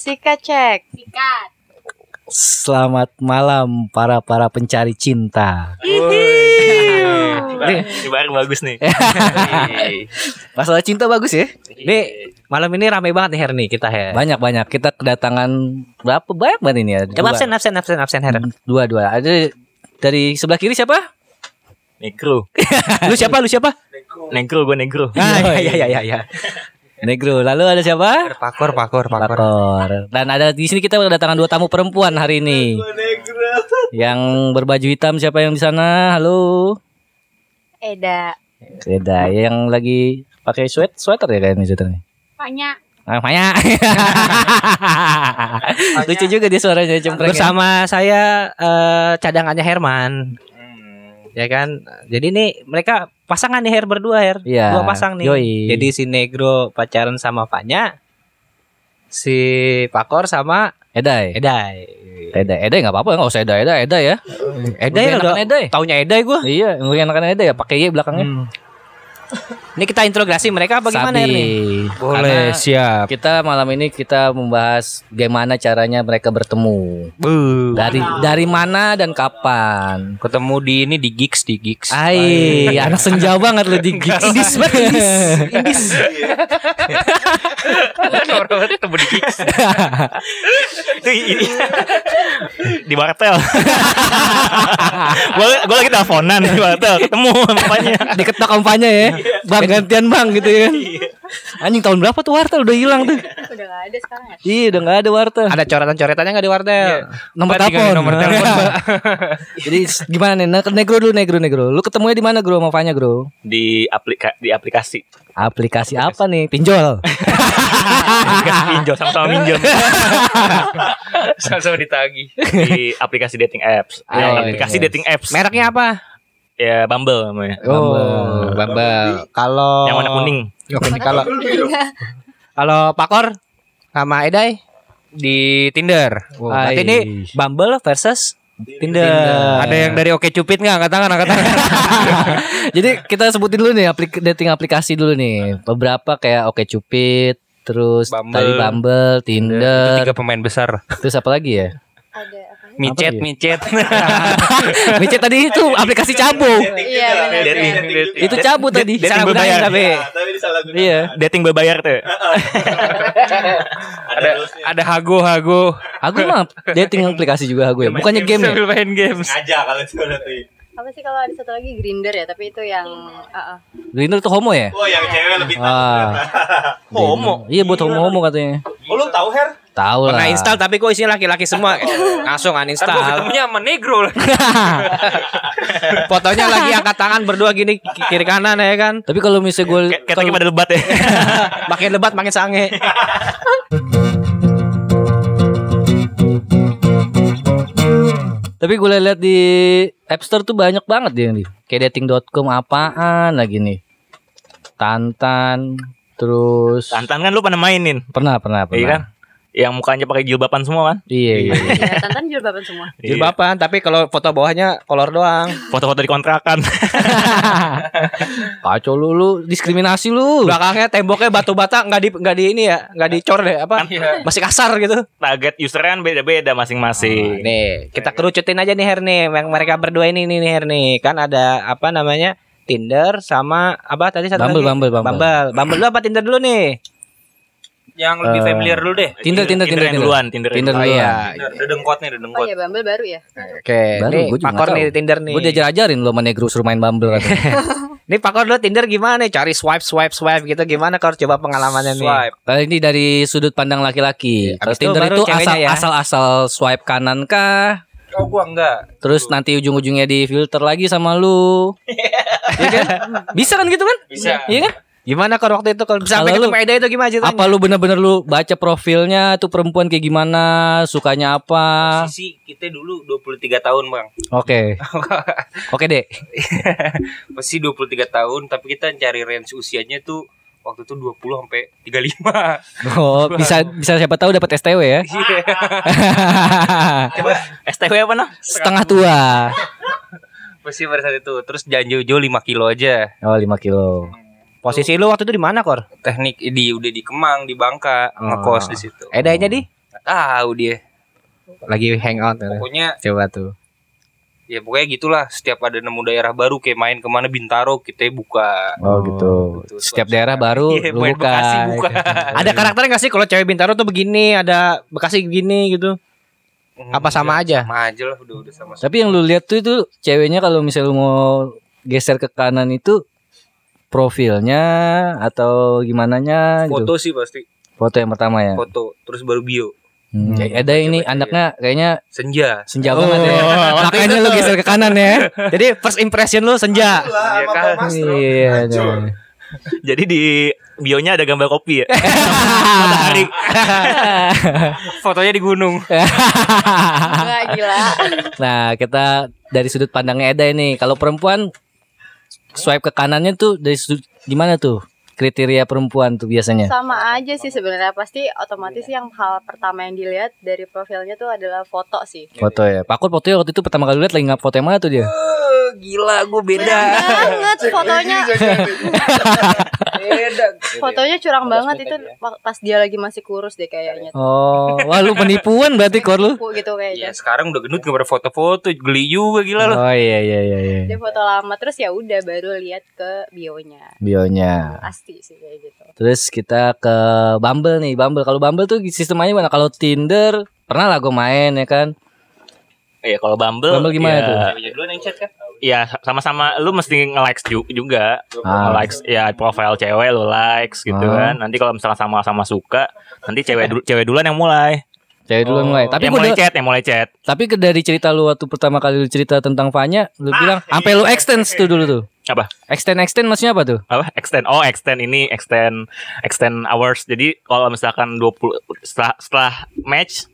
Sikat cek. Sikat. Selamat malam para para pencari cinta. Ini baru bagus nih. Masalah cinta bagus ya. Nih malam ini rame banget nih Her nih kita Her. Banyak banyak kita kedatangan berapa banyak banget ini ya. Coba Dua. absen absen absen absen Her. Dua dua. Ada dari sebelah kiri siapa? Negro. Lu siapa? Lu siapa? Negro gue negro. Ah, iya iya iya iya. Negro. Lalu ada siapa? Pakor pakor Pakor. Dan ada di sini kita kedatangan dua tamu perempuan hari ini. Yang berbaju hitam siapa yang di sana? Halo. Eda. Beda. Yang lagi pakai sweat sweater ya kayaknya sweaternya. Paknya. Ah, Maya. Lucu juga dia suaranya cempreng. ya. Bersama saya eh, cadangannya Herman. Ya kan. Jadi nih mereka pasangan nih Her berdua Her. Iya. Dua pasang nih. Yoi. Jadi si Negro pacaran sama Fanya. Si Pakor sama Edai. Edai. Edai. Edai enggak apa-apa enggak usah Edai. Edai, Edai ya. Edai udah Edai. Taunya Edai gue. Iya, yang enakan Edai ya pakai Y belakangnya. Hmm. Ini kita interogasi mereka bagaimana Sabi. nih? Karena siap. Kita malam ini kita membahas gimana caranya mereka bertemu. Dari dari mana dan kapan? ketemu di ini di gigs di gigs. Ai, anak senja banget lu di gigs. Indis banget, indis. Orang ketemu di gigs. Itu ini di wartel. gua gua lagi teleponan di wartel ketemu sama bapaknya. Diketok kampanye ya. Bang gantian bang gitu ya. Anjing tahun berapa tuh wartel udah hilang tuh. Udah gak ada sekarang ya? Iya, udah enggak ada wartel. Ada coretan-coretannya nggak di wartel? Nomor Mbak, tinggal telepon. nomor telepon, Mbak. Jadi gimana nih? Nah, Negro dulu, negro, negro. Lu ketemunya di mana, Gro? Sama Fanya, Gro? di aplika di aplikasi. Aplikasi apa nih? Pinjol. Aplikasi pinjol sama-sama minjem. sama-sama ditagi. di aplikasi dating apps. Iya, aplikasi iya. dating apps. Mereknya apa? Ya Bumble namanya. Oh, Bambal. Kalau Yang warna kuning. Kalau kalau Pakor sama Edai di Tinder. Oh, berarti ini Bumble versus Tinder. ada yang dari Oke Cupid nggak angkat tangan angkat tangan. Jadi kita sebutin dulu nih aplik dating aplikasi dulu nih. Beberapa kayak Oke Cupid, terus Bumble. tadi Bumble, Itu Tinder, tiga pemain besar. terus apa lagi ya? Ada? Micet, micet. Micet tadi itu aplikasi cabu. Iya. Dating. Itu cabu tadi. dating berbayar. gunain tapi. Iya. Dating berbayar tuh. ada ada hago hago. Aku mah dating aplikasi juga aku ya. Bukannya game ya? Main games. Apa sih kalau ada satu lagi Grinder ya? Tapi itu yang ah, ah. Grindr tuh homo ya? Oh yang cewek lebih Ah. Homo. Iya buat homo-homo katanya. Oh lu tahu Her? Tahu lah. Pernah install tapi kok isinya laki-laki semua. Langsung Ntar gua uninstall. ketemunya sama negro. Fotonya lagi angkat tangan berdua gini ki- kiri kanan ya kan. Tapi kalau misalnya gue tadi pada lebat ya. makin lebat makin sange. Tapi gue lihat di App Store tuh banyak banget dia nih. Kayak dating.com apaan lagi nih. Tantan terus Tantan kan lu pernah mainin. pernah pernah pernah. Iya kan? Yang mukanya pakai jilbaban semua kan? Iya iya. iya. Ya, Tantan jilbaban semua. Jilbaban tapi kalau foto bawahnya kolor doang. Foto-foto di kontrakan. Kacau lu lu diskriminasi lu. Belakangnya temboknya batu bata nggak di nggak di ini ya, nggak dicor deh apa? Masih kasar gitu. Target usernya kan beda-beda masing-masing. nih, kita kerucutin aja nih Her nih, yang mereka berdua ini nih nih, Her nih. Kan ada apa namanya? Tinder sama apa tadi satu Bumble, lagi? Bumble, Bumble. Bumble. Bumble dulu apa Tinder dulu nih? Yang lebih Eh, familiar dulu deh. Tinder Tinder Tinder yang duluan, Tinder. Tinder duluan. duluan. iya. Dedengkot nih, Oh dedengkot. iya Bumble baru ya? Oke, Baru, nih Pakor nih. Tinder nih. Gue diajar-ajarin lo sama Negro suruh main Bumble. Nih Pakor dulu Tinder gimana nih? Cari swipe swipe swipe gitu gimana Kor? Coba pengalamannya nih. Swipe. Kalau ini dari sudut pandang laki-laki. Kalau itu Tinder itu ya. asal asal swipe kanan kah? Oh gua enggak. Terus nanti ujung-ujungnya di filter lagi sama lu. Iya kan? Bisa kan gitu kan? Bisa. Iya kan? Gimana Kor waktu itu Kor? Sampai Kalau ketemu lu- Eda itu gimana ceritanya? Apa lu bener-bener lu baca profilnya tuh perempuan kayak gimana, sukanya apa? Sisi kita dulu 23 tahun, Bang. Oke. Oke, Dek. Pasti 23 tahun, tapi kita cari range usianya tuh waktu itu 20 sampai 35. Oh, bisa bisa siapa tahu dapat STW ya. STW apa nah? Setengah tua. Pasti pada saat itu. Terus janjo-jo 5 kilo aja. Oh, 5 kilo. Posisi lu waktu itu di mana Kor? Teknik di udah di Kemang, di Bangka, ngekos di situ. Edanya di? tahu dia. Lagi hangout. ya. Pokoknya Coba tuh. ya pokoknya gitulah. Setiap ada nemu daerah baru kayak main ke mana Bintaro kita buka. Oh gitu. gitu. Setiap daerah baru Iya, lu buka. Bekasi buka. Ada karakternya gak sih kalau cewek Bintaro tuh begini, ada Bekasi begini gitu? Apa sama aja? Sama aja lah udah udah sama. Tapi yang lu lihat tuh itu ceweknya kalau misalnya lu mau geser ke kanan itu profilnya atau gimana nya gitu. Foto sih pasti. Foto yang pertama ya. Foto terus baru bio. Hmm, Coba, ada ini coba, anaknya kayaknya Senja. senja banget ya. makanya lu geser ke kanan ya. Jadi first impression lu senja. Iya kan? Iya. iya. Jadi di bionya ada gambar kopi ya. Matahari. Fotonya di gunung. Enggak gila. Nah, kita dari sudut pandangnya Eda ini. Kalau perempuan swipe ke kanannya tuh dari sudut gimana tuh? Kriteria perempuan tuh biasanya. Sama aja sih sebenarnya pasti otomatis yang hal pertama yang dilihat dari profilnya tuh adalah foto sih. Foto ya. Pakut fotonya waktu itu pertama kali lihat lagi ngap foto yang mana tuh dia? Gila, gue beda. banget fotonya. beda. Fotonya curang banget itu pas dia lagi masih kurus deh kayaknya. Oh, wah lu penipuan berarti kor lu. Gitu Ya kayaknya. sekarang udah gendut gak pada foto-foto geli juga gila loh. Oh iya iya iya iya. Dia foto lama terus ya udah baru lihat ke bionya. Bionya. Pasti sih kayak gitu. Terus kita ke Bumble nih. Bumble kalau Bumble tuh sistemnya mana? Kalau Tinder pernah lah gue main ya kan. Iya kalau Bumble. Bumble gimana ya, tuh? Chat kan? Ya sama-sama lu mesti nge-likes ju- juga. Ah. Likes ya profile cewek lu likes gitu Ah. kan. Nanti kalau misalnya sama-sama suka, nanti cewek dulu cewek duluan yang mulai. Cewek dulu mulai. Tapi yang gue mulai chat, yang mulai chat. tapi dari cerita lu waktu pertama kali lu cerita tentang Fanya, lu bilang sampai lu extend tuh dulu tuh. Apa? Extend extend maksudnya apa tuh? Apa? Extend. Oh, extend ini extend extend hours. Jadi kalau misalkan 20 setelah setelah match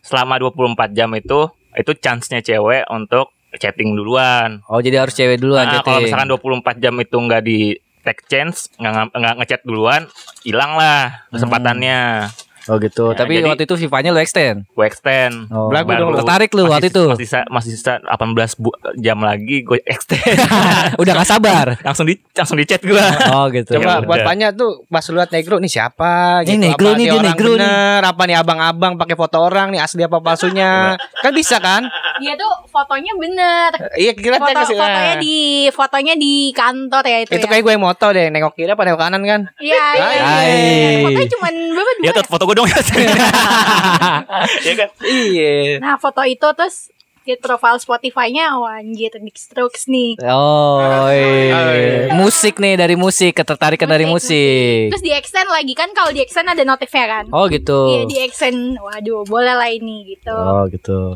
selama 24 jam itu itu chance-nya cewek untuk chatting duluan. Oh, jadi harus cewek duluan Nah, kalau chatting. misalkan 24 jam itu nggak di take chance, nggak nggak ngechat duluan, hilang lah kesempatannya. Oh gitu. Ya, tapi jadi- waktu itu FIFA-nya lu extend. Gue extend. Oh. Belagu dong. Tertarik lu masih- waktu itu. Masih sisa, masih sisa 18 bu- jam lagi gue extend. Udah gak sabar. langsung di langsung di chat gue. Oh gitu. Coba Ya buat. Fanya tuh pas lu liat negro nih siapa Ini gitu. negro Apa nih, dia negro nih. bener, Apa nih abang-abang pakai foto orang nih asli apa palsunya Kan bisa kan Dia tuh fotonya bener. Iya kira Foto kasih fotonya di fotonya di kantor ya itu, Itu ya. kayak gue yang moto deh Nengok kiri apa nengok kanan kan Iya, iya. Iya. Fotonya cuman berapa? Ya tuh foto gue dong. ya kan? Iya Nah, foto itu terus di profile Spotify-nya wah anjir Dick Strokes nih. Oh, iya. musik nih dari musik, ketertarikan dari musik. Terus di extend lagi kan kalau di extend ada notifnya kan. Oh gitu. Iya, di extend. Waduh, boleh lah ini gitu. Oh gitu.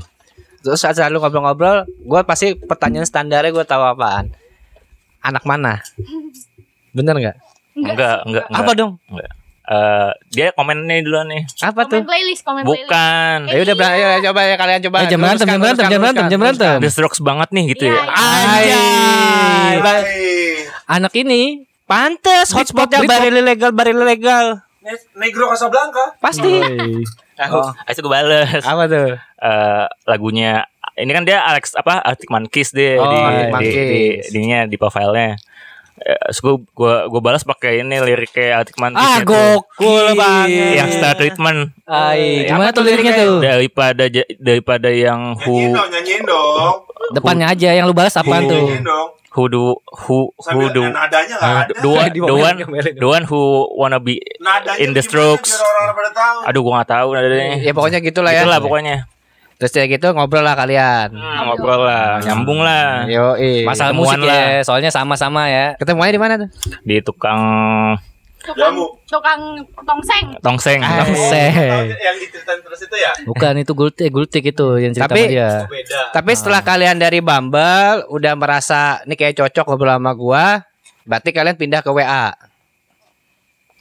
Terus saat selalu ngobrol-ngobrol Gue pasti pertanyaan standarnya gue tahu apaan Anak mana Bener gak Enggak, enggak, enggak. Apa dong Eh, dia komen nih duluan nih. Apa tuh Komen playlist, komen playlist. Bukan. Ya udah berani ya, coba ya kalian coba. Eh, jam berantem, jam berantem, jam berantem, jam berantem. The strokes banget nih gitu Iya, ya. iya. Anjay. Anak ini Pantes hotspotnya baril ilegal, baril ilegal. Negro Casablanca. Pasti. Oh. Ayo gue bales. Apa tuh? Eh, lagunya ini kan dia Alex apa Arctic Monkeys deh Oh, di, Arctic di, di, Monkeys. ininya di profilnya. Eh, terus gue gua, gua balas pakai ini liriknya Arctic Monkeys ah itu. gokil banget. yang Star Treatment Ay, Eh, gimana apa tuh tuh liriknya tuh? daripada daripada yang Nyanyiin who dong, nyanyiin dong. Depannya aja yang lu balas apaan tuh? Nyanyiin dong. who do who who do nadanya ada. one one who wanna be Nadanya in the strokes. aduh gua nggak tahu nadanya Ya pokoknya gitulah ya. itulah pokoknya Terus ya gitu ngobrol lah kalian. Hmm, ngobrol lah nyambung lah Yo, Masalah Ketemuan musik ya, soalnya sama-sama ya. Ketemuannya di mana tuh? di tukang Tukang, Jamu. tukang tongseng. tongseng Ah. Tahu Tongseng. Yang diceritain terus itu ya? Bukan itu gultik, gultik itu yang cerita Tapi- sama dia. Beda. Tapi setelah kalian dari Bumble udah merasa nih kayak cocok ngobrol sama gua, berarti kalian pindah ke WA.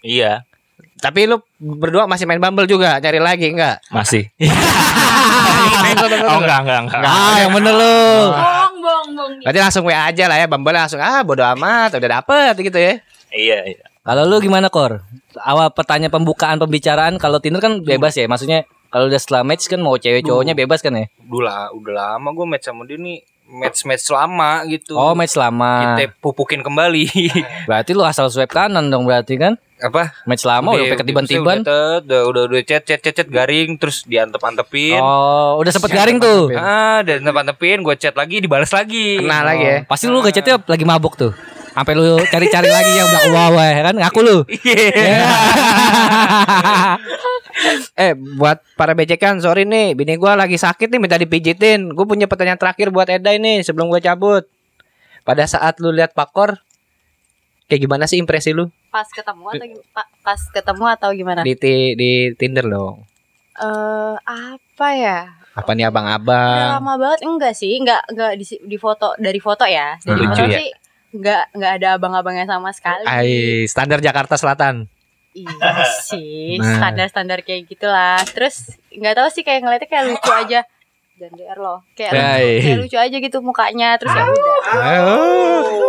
iya Tapi lu berdua masih main Bumble juga, nyari lagi enggak? masih oh enggak enggak enggak Ah, yang bener lu. Bohong, bohong, bohong. Berarti langsung WA aja lah ya, Bumble langsung ah bodo amat, udah dapet gitu ya. iya iya Kalau lu gimana, Kor? Awal pertanyaan pembukaan pembicaraan kalau Tinder kan bebas ya, maksudnya kalau udah setelah match kan mau cewek cowoknya bebas kan ya? Udah lah, udah lama gue match sama dia nih match-match lama gitu. Oh, match lama. Kita pupukin kembali. Berarti lu asal swipe kanan dong berarti kan? Apa? Match lama udah pakai di- tiban-tiban. Udah, udah udah udah chat chat chat chat garing terus diantep-antepin. Oh, udah sempet garing tuh. Ah, dan antep-antepin gue chat lagi dibalas lagi. Kena lagi ya. Pasti lu ngechatnya lagi mabuk tuh. Sampai lu cari-cari lagi yang belakang bawah ya kan ngaku lu. Iya. eh buat para becekan sorry nih bini gua lagi sakit nih minta dipijitin gue punya pertanyaan terakhir buat Eda ini sebelum gua cabut pada saat lu lihat pakor kayak gimana sih impresi lu Pas ketemu atau pa- pas ketemu atau gimana? di ti- di Tinder dong Eh apa ya? apa nih abang-abang lama banget enggak sih? Enggak enggak di, di foto dari foto ya. Dari Hmm. foto ya? sih enggak enggak ada abang-abangnya sama sekali. Ai, standar Jakarta Selatan Iya sih, Nah. standar-standar kayak gitulah. Terus nggak tahu sih kayak ngeliatnya kayak lucu aja. Jangan DR loh. Kayak, Hai. kayak lucu aja gitu mukanya. Terus ya udah.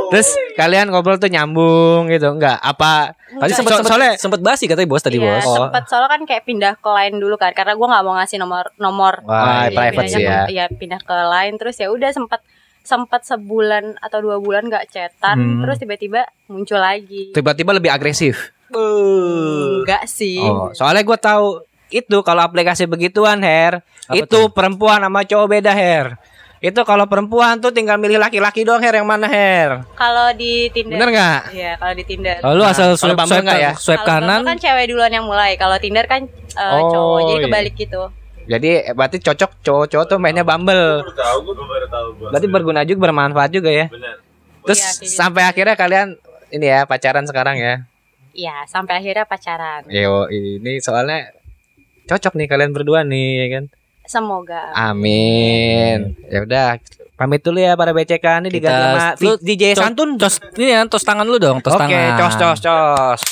terus kalian ngobrol tuh nyambung gitu enggak apa Tadi sempet So- sempet, soalnya- sempet basi katanya bos tadi Iya, bos. Oh. sempet soalnya kan kayak pindah ke lain dulu kan karena gue nggak mau ngasih nomor nomor Wah, Jadi private sih ya. Iya pindah ke lain terus ya udah sempat sempat sebulan atau dua bulan nggak chatan Hmm. terus tiba-tiba muncul lagi tiba-tiba lebih agresif enggak sih Oh, soalnya gue tahu itu kalau aplikasi begituan Her, Apa itu perempuan sama cowok beda Her. Itu kalau perempuan tuh tinggal milih laki-laki doang Her yang mana Her. kalau di Tinder Bener nggak? Iya kalau di Tinder Oh, lu asal Nah, kalau swipe, Bumble swipe, nggak ya? swipe Kalau Bumble kanan. kan cewek duluan yang mulai kalau Tinder kan eh, Oh, cowok jadi iya. kebalik gitu Jadi eh, berarti cocok cowok-cowok tuh mainnya Bumble. Baru tahu gue baru tahu gue. Berarti berguna juga bermanfaat juga ya. Bener. Terus Iya, kayak gitu. sampai akhirnya kalian ini ya pacaran sekarang ya. Iya sampai akhirnya pacaran Yo, ini soalnya cocok nih kalian berdua nih ya kan. semoga Amin. Ya udah, pamit dulu ya para BCK ini Kita- diganti sama lu- DJ Santun. Cos, ini ya, tos tangan lu dong, tos Oke, tangan. cos cos cos.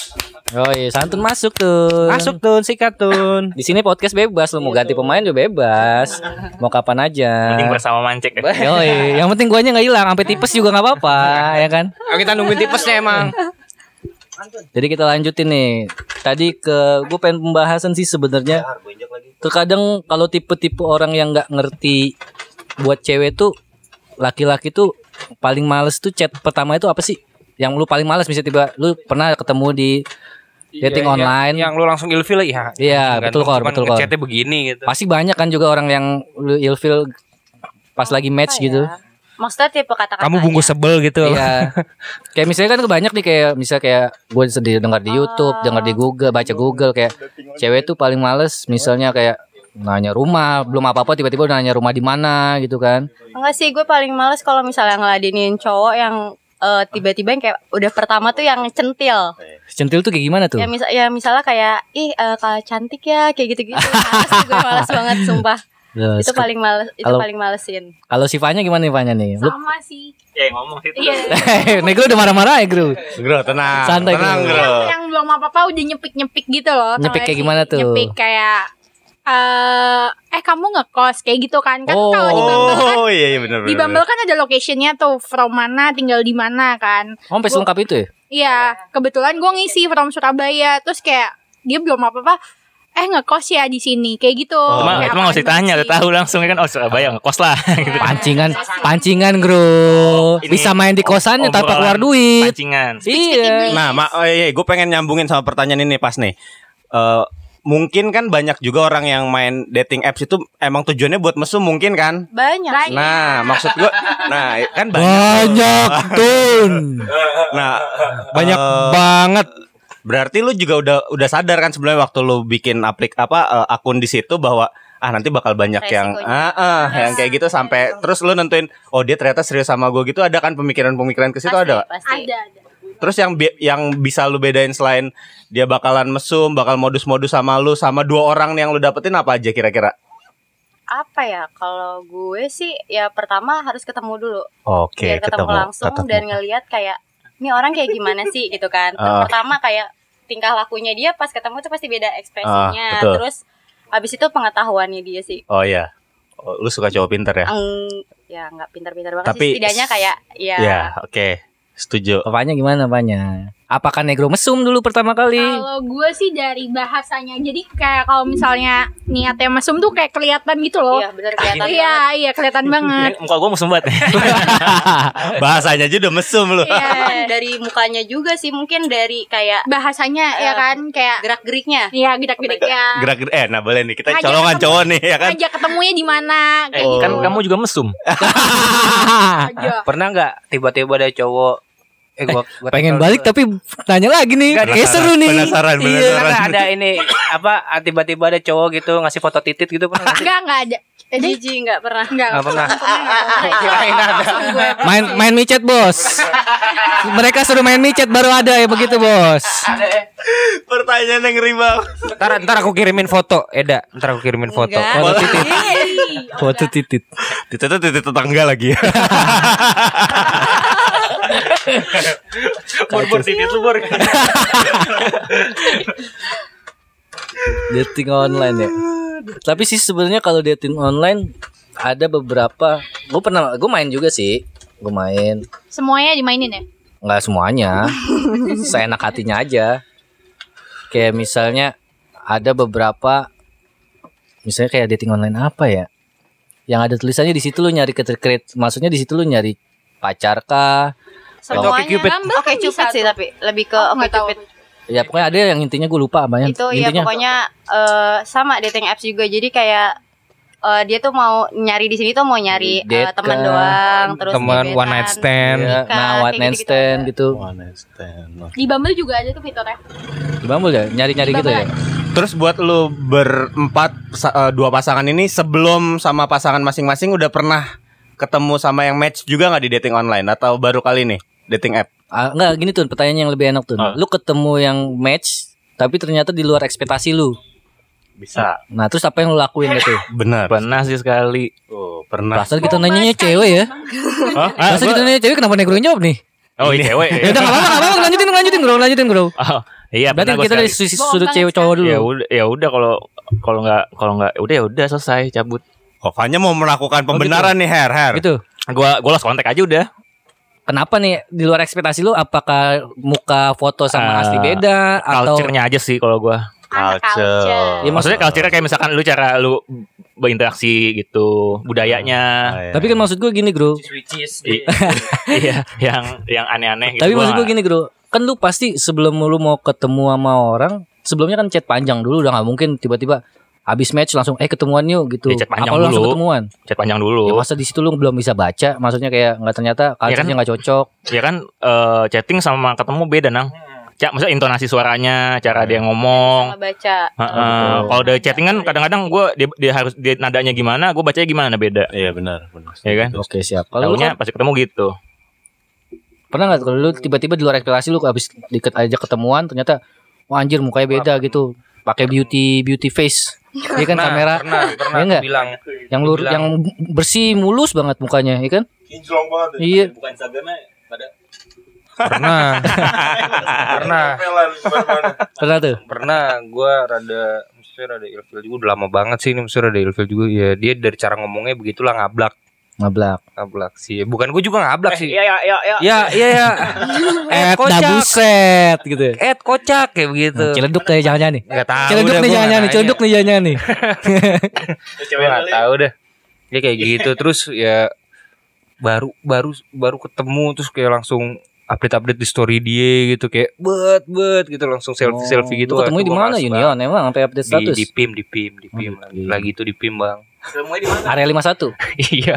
Oh iya, santun masuk tuh. Masuk tun, sikat tun. Di sini podcast bebas, lu mau ganti pemain juga bebas. Mau kapan aja. Mending bersama mancek deh. Yoi, yang penting guanya nggak hilang, sampai tipes juga nggak apa-apa, ya kan? Oh, kita nungguin tipesnya emang. Jadi kita lanjutin nih. Tadi ke gue pengen pembahasan sih sebenarnya. Terkadang kalau tipe-tipe orang yang nggak ngerti buat cewek tuh laki-laki tuh paling males tuh chat pertama itu apa sih? Yang lu paling males misalnya tiba lu pernah ketemu di dating Iya, online. Yang lu langsung ilfil ya. Iya, anjing, betul, ganteng, Kor, cuman betul, Kor. ngechatnya begini gitu. Pasti banyak kan juga orang yang lu ilfil pas lagi match Apa gitu. Ya? maksudnya tipe kata-kata Kamu bungkus sebel gitu. Iya. kayak misalnya kan banyak nih kayak misal kayak gue sendiri dengar di YouTube, dengar di Google, baca Google kayak cewek tuh paling males misalnya kayak nanya rumah, belum apa-apa tiba-tiba udah nanya rumah di mana gitu kan. Enggak sih, gue paling males kalau misalnya ngeladenin cowok yang eh, tiba-tiba yang kayak udah pertama tuh yang centil. Centil tuh kayak gimana tuh? Ya misal ya misalnya kayak ih eh, kalau cantik ya kayak gitu-gitu. Males gue males banget sumpah. Terus, Itu paling males, itu Kalau- paling malesin. kalau sifanya gimana nih Fanya nih? Lu Sama sih. Ya ngomong sih. Iya. Nih gue udah marah-marah ya Gru Bro, tenang. Santai, tenang, bro. Yang, yang belum apa-apa udah nyepik-nyepik gitu loh. Nyepik kayak gimana tuh? Nyepik kayak eh eh kamu ngekos kayak gitu kan kan kalau di Bumble kan Oh iya iya benar di Bumble kan ada locationnya tuh from mana tinggal di mana kan Oh, sampai selengkap itu ya? Iya, kebetulan gue ngisi from Surabaya, terus kayak dia belum apa apa, eh ngekos ya di sini, kayak gitu. Kayak itu mah nggak usah sih? udah tahu langsung kan oh Surabaya ngekos lah gitu. Pancingan, pancingan Gru. Ini Bisa main di kosannya tanpa keluar duit. Pancingan. Iya. Nah, ma oh, iya, gue pengen nyambungin sama pertanyaan ini pas nih. Eh mungkin kan banyak juga orang yang main dating apps itu emang tujuannya buat mesum mungkin kan? Banyak. Banyak. Nah, maksud gue, nah kan banyak. Banyak tun. Nah, Banyak eh, banget. Berarti lu juga udah udah sadar kan sebenarnya waktu lu bikin aplik apa eh, akun di situ bahwa ah nanti bakal banyak yang ah, ah, yang kayak gitu sampai terus lu nentuin oh dia ternyata serius sama gue gitu ada kan pemikiran-pemikiran ke situ ada? Pasti. Ada, ada. Terus yang bi- yang bisa lu bedain selain dia bakalan mesum, bakal modus-modus sama lu sama dua orang nih yang lu dapetin apa aja kira-kira? Apa ya? Kalau gue sih ya pertama harus ketemu dulu. Oke, biar ketemu, langsung ketemu. dan ngelihat kayak ini orang kayak gimana sih gitu kan. Ah. Pertama kayak tingkah lakunya dia pas ketemu tuh pasti beda ekspresinya. Betul. Terus habis itu pengetahuannya dia sih. Oh iya. Oh, lu suka cowok pinter ya? Eng, ya nggak pintar-pintar banget Tapi- sih setidaknya kayak ya Iya, oke. Setuju. Apanya gimana apanya? Apakah negro mesum dulu pertama kali? Kalau gue sih dari bahasanya. Jadi kayak kalau misalnya niatnya mesum tuh kayak kelihatan gitu loh. Iya bener kelihatan Iya, iya kelihatan banget. Muka gue musuh banget. Bahasanya aja udah mesum lu. Iya. Kan dari mukanya juga sih mungkin dari kayak Bahasanya ya Eh, kan kayak gerak-geriknya. Iya, gerak-geriknya. Gerak eh nah boleh nih kita Ngajak colongan ketemu- cowok nih ya kan. Ngajak ketemunya di mana kayak Eh, gitu. kan kamu juga mesum. aja. Pernah nggak tiba-tiba ada cowok eh gua, gua Pengen balik dulu. tapi tanya lagi nih. Nggak, Kayak seru nih. Penasaran, Iya. penasaran. Pernah ada ini apa ah, tiba-tiba ada cowok gitu ngasih foto titit gitu pernah? Enggak, enggak ada. Jiji nggak pernah. enggak. Nggak pernah. Kirain ada. Main main micet bos. Mereka suruh main micet baru ada ya begitu bos. Pertanyaan yang ngeri banget. Ntar, ntar aku kirimin foto Eda Ntar aku kirimin foto Enggak. Foto titit. Foto titit. Itu tuh titik tetangga lagi. Bor-bor titit lu bor. Dating online ya. Tapi sih sebenarnya kalau dating online ada beberapa. Gue pernah, gue main juga sih. Gue main. Semuanya dimainin ya? nggak semuanya saya enak hatinya aja kayak misalnya ada beberapa misalnya kayak dating online apa ya yang ada tulisannya di situ lu nyari keterkait maksudnya di situ lu nyari pacar kah Semuanya. Cupid. Bumble Oke kan Cupid bisa sih tuh. tapi lebih ke Oke nggak tahu. Cupid. ya pokoknya ada yang intinya gue lupa apa Itu ya intinya pokoknya eh, sama dating apps juga. Jadi kayak eh, dia tuh mau nyari di sini tuh mau nyari eh, Date teman doang terus Teman one night stand nikah, nah one night stand ada. gitu Di Bumble juga ada tuh fiturnya. di Bumble ya nyari nyari gitu ya Terus buat lu berempat dua pasangan ini sebelum sama pasangan masing-masing udah pernah ketemu sama yang match juga nggak di dating online atau baru kali nih dating app? ah, enggak gini tuh pertanyaan yang lebih enak tuh Oh. lu ketemu yang match tapi ternyata di luar ekspektasi lu Bisa. nah terus apa yang lu lakuin gitu Benar. Pernah sih sekali. Oh, pernah. Perasaan kita nanyanya cewek ya Oh, ah, Masa gua- kita nanya cewek kenapa negro yang jawab nih? oh iya cewek. Ya udah enggak apa-apa, enggak apa-apa, lanjutin, lanjutin, bro, lanjutin, bro. Oh, iya Berarti kita dari sudut cewek cowok dulu. Ya udah ya udah kalau kalau nggak kalau nggak udah ya udah selesai cabut. Oh, Fanya mau melakukan pembenaran nih, Her, Her. Gitu. Gua gua lost kontak aja udah. Kenapa nih di luar ekspektasi lu apakah muka foto sama Ah, asli beda atau Culture-nya aja sih kalau gua. Culture. culture. Ya, Maksudnya culture kayak misalkan lu cara lu berinteraksi gitu, budayanya. Tapi kan maksud gue gini, Bro. Iya, yang yang aneh-aneh gitu. Tapi maksud gue gini, Bro. Kan lu pasti sebelum lu mau ketemu sama orang, sebelumnya kan chat panjang dulu udah nggak mungkin tiba-tiba habis match langsung eh ketemuan yuk gitu. Ya, chat panjang Apa lu langsung dulu. ketemuan? chat panjang dulu. Ya masa di situ lu belum bisa baca, maksudnya kayak nggak ternyata culture-nya nggak cocok. Ya kan eh, chatting sama ketemu beda, Nang. Cak, maksudnya intonasi suaranya, cara dia ngomong. sama baca. Heeh. Kalau dari chatting kan kadang-kadang gue dia, dia harus dia nadanya gimana, gue bacanya gimana beda, Iya benar, benar. ya kan? Oke, siap. Kalau lu Tahunya pasti ketemu gitu. Pernah nggak kalau lu tiba-tiba di luar ekspektasi lu habis diket aja ketemuan ternyata wah anjir mukanya beda gitu. Pakai beauty beauty face. Iya kan kamera. Pernah, pernah Iya aku nggak? bilang Yang lur bilang. yang bersih mulus banget mukanya, iya kan? Iya. Pernah Pernah Pernah tuh. Pernah Gua rada Maksudnya rada ilfil juga Udah lama banget sih ini Maksudnya rada ilfil juga Ya dia dari cara ngomongnya begitulah ngablak Ngablak. Ngablak sih Bukan gue juga ngablak sih Iya, iya, iya, iya. Ya iya ya Eh, kocak. dabuset gitu. ya. Eh kocak kayak begitu Ciledug kayak jangan-jangan nih. Gak tahu Ciledug nih jangan-jangan nih, nggak ciledug nih jangan-jangan nih. Gue gak tahu deh Ya kayak gitu Terus ya Baru Baru Baru ketemu Terus kayak langsung Update-update di story dia gitu Kayak Bet bet gitu Langsung selfie-selfie gitu Lu ketemu Wah, di mana males Union emang sampai update status? di, di PIM Di PIM Di PIM Oh, lagi, di PIM. lagi itu di PIM bang Area 51. Iya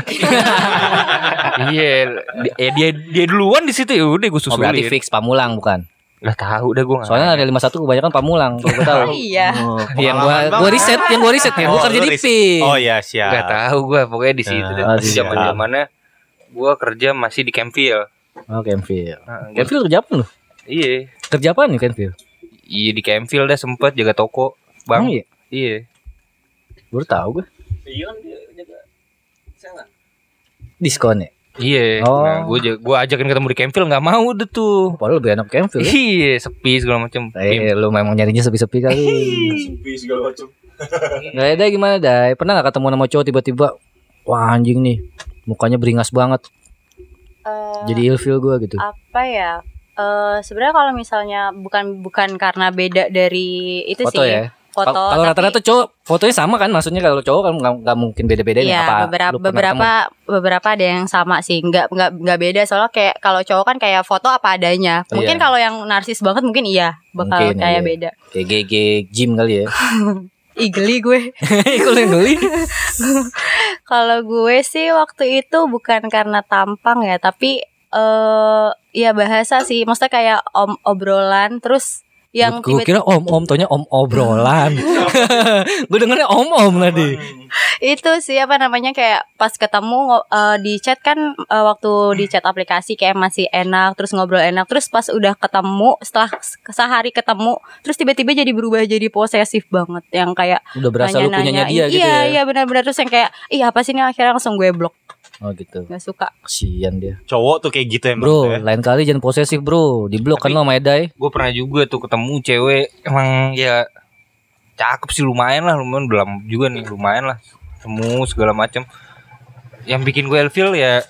Iya Di- eh, Dia dia duluan di situ ya udah gue Oh, berarti susulin fix Pamulang bukan? Gak tahu udah gue Soalnya area 51 kebanyakan Pamulang, kalau gue tahu. Iya. Oh, yang gua gua riset, yang gua riset ya, gua Oh, kerja lu di ris- PIM. Oh iya, siap. Gak tahu gue pokoknya di situ deh. Ah, siap. Zaman zamannya gue kerja masih di Campville. Oh, Kenville. Nah, gua- Kenville kerja apa lu? Iya, Kerja apa nih Kenville? iya di Campville dah sempet jaga toko, bang. Iya? Iya. Baru tahu gue. Diskon ya? Iya. Oh. Nah, gue gue ajakin ketemu di Campville nggak mau deh tuh. Padahal lebih enak Kenville ya. Iya, sepi segala macam. Eh, lu memang nyarinya sepi-sepi kali. Gak ada gimana Dai? Pernah gak ketemu sama cowok tiba-tiba Wah anjing nih Mukanya beringas banget Eh, Jadi ilfil gue gitu apa ya? Eh sebenarnya kalau misalnya bukan bukan karena beda dari itu Foto sih ya. Foto Kalau tapi- rata-rata cowok fotonya sama kan maksudnya kalau cowok kan nggak mungkin beda-beda Iya, apa beberapa beberapa beberapa ada yang sama sih, nggak nggak nggak beda soalnya kayak kalau cowok kan kayak foto apa adanya. Oh, Mungkin iya. kalau yang narsis banget mungkin iya bakal Mungkin, kayak iya. beda. kayak GG gym kali ya Ih geli gue. Kalau yang geli kalau gue sih waktu itu bukan karena tampang ya, tapi eh ya bahasa sih. Maksudnya kayak om obrolan terus yang gue kira om om tonya om obrolan. Gue dengernya om om tadi. Itu sih apa namanya kayak pas ketemu eh, di chat kan eh, waktu di chat aplikasi kayak masih enak terus ngobrol enak terus pas udah ketemu setelah sehari ketemu terus tiba-tiba jadi berubah jadi posesif banget. Yang kayak udah berasa lu punyanya dia gitu iya ya? iya benar-benar. Terus yang kayak iya apa sih ini? Akhirnya langsung gue blok oh gitu. Nggak suka. Kasian dia. Cowok tuh kayak gitu emang. bro ya. lain kali jangan posesif bro. Di blok kan lo sama Edai. gue pernah juga tuh ketemu cewek emang ya cakep sih lumayan lah. Lumayan lama juga nih lumayan lah. Temu segala macam yang bikin gue ilfil ya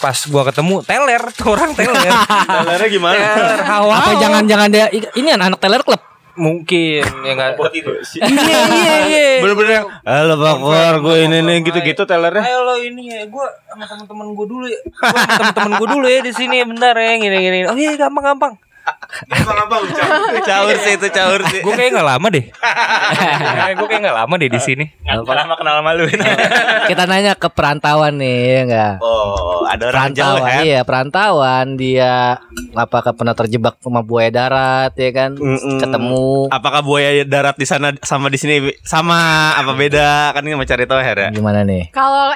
pas gua ketemu teler. Tuh orang teler. Telernya gimana? teler hawa. Apa jangan-jangan dia ini anak teler klub mungkin ya nggak? Iya iya iya. Bener-bener yang, Halo Pak War, gue ini nih gitu-gitu telernya. ayo lo ini ya gue sama teman-teman gue dulu ya. Teman-teman gue dulu ya di sini bentar ya gini gini oh iya gampang gampang Caur sih itu caur sih. gue kayak nggak lama deh gue kayak nggak lama deh di sini Nggak lama kenal sama lu kita nanya ke perantauan nih ya enggak Oh, ada orang jauh perantauan ya. iya perantauan dia apakah pernah terjebak sama buaya darat ya kan Mm-mm. ketemu Apakah buaya darat di sana sama di sini sama apa beda? Kan ini mau cari tahu Her ya. gimana nih Kalau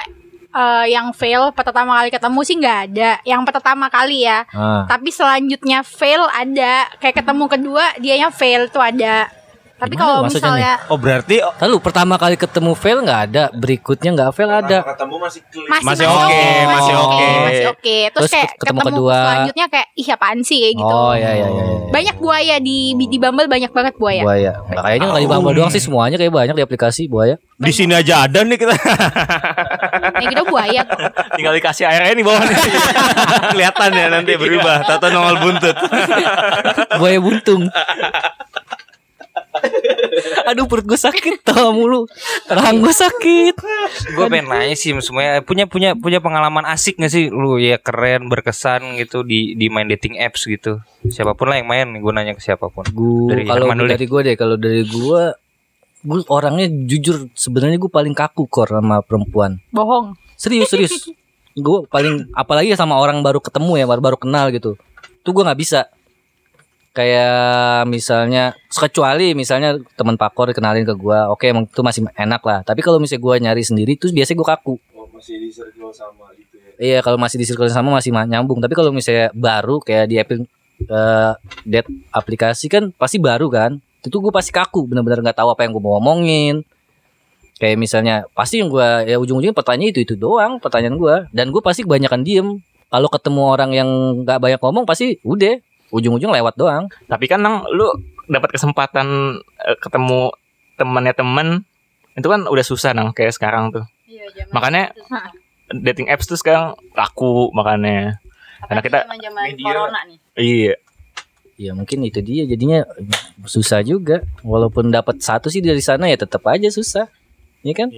eh, yang fail pertama kali ketemu sih nggak ada. Yang pertama kali ya. ah. Tapi selanjutnya fail ada. Kayak ketemu kedua dianya fail tuh ada. Tapi kalau misalnya Oh, berarti Lalu pertama kali ketemu fail nggak ada, berikutnya nggak fail ada. masih Masih oke, masih oke. masih oke. Terus, Terus kayak ketemu ketemu, kedua. selanjutnya kayak ih apaan sih kayak gitu. Oh ya ya ya. ya. Banyak buaya di di Bumble banyak banget buaya. Buaya. Nggak, kayaknya nggak di Bumble doang sih semuanya kayak banyak di aplikasi buaya. di sini aja ada nih kita. Ya gitu buaya. Tinggal dikasih airnya nih bawah nih Kelihatan ya nanti berubah. Tato nongol buntut. buaya buntung. Aduh perut gue sakit tau mulu. Rahang gue sakit. gue pengen nanya sih semuanya punya punya punya pengalaman asik gak sih lu ya keren berkesan gitu di di main dating apps gitu siapa pun lah yang main gue nanya ke siapa pun Gue Dari kalau dari gue deh, kalau dari gue gue orangnya jujur sebenarnya gue paling kaku kor sama perempuan. Bohong. Serius serius. gue paling apalagi sama orang baru ketemu ya baru baru kenal gitu. Tuh gue nggak bisa. Kayak misalnya kecuali misalnya teman pakor kenalin ke gue, oke emang itu masih enak lah. Tapi kalau misalnya gue nyari sendiri, tuh biasanya gue kaku. Iya kalau masih di circle sama masih ma- nyambung. Tapi kalau misalnya baru kayak di apl eh, date aplikasi kan pasti baru kan. Itu gue pasti kaku, bener-bener nggak tahu apa yang gue mau ngomongin. Kayak misalnya pasti yang gue ya ujung-ujungnya pertanyaan itu itu doang pertanyaan gue dan gue pasti kebanyakan diem. Kalau ketemu orang yang nggak banyak ngomong pasti udah ujung-ujung lewat doang. Tapi kan nang lu dapat kesempatan eh, ketemu temannya temen itu kan udah susah nang kayak sekarang tuh. Iya, Makanya dating apps tuh sekarang laku makanya. Karena kita- zaman media. corona nih. Iya. Ya mungkin itu dia jadinya susah juga. Walaupun dapat satu sih dari sana ya tetap aja susah. Iya kan?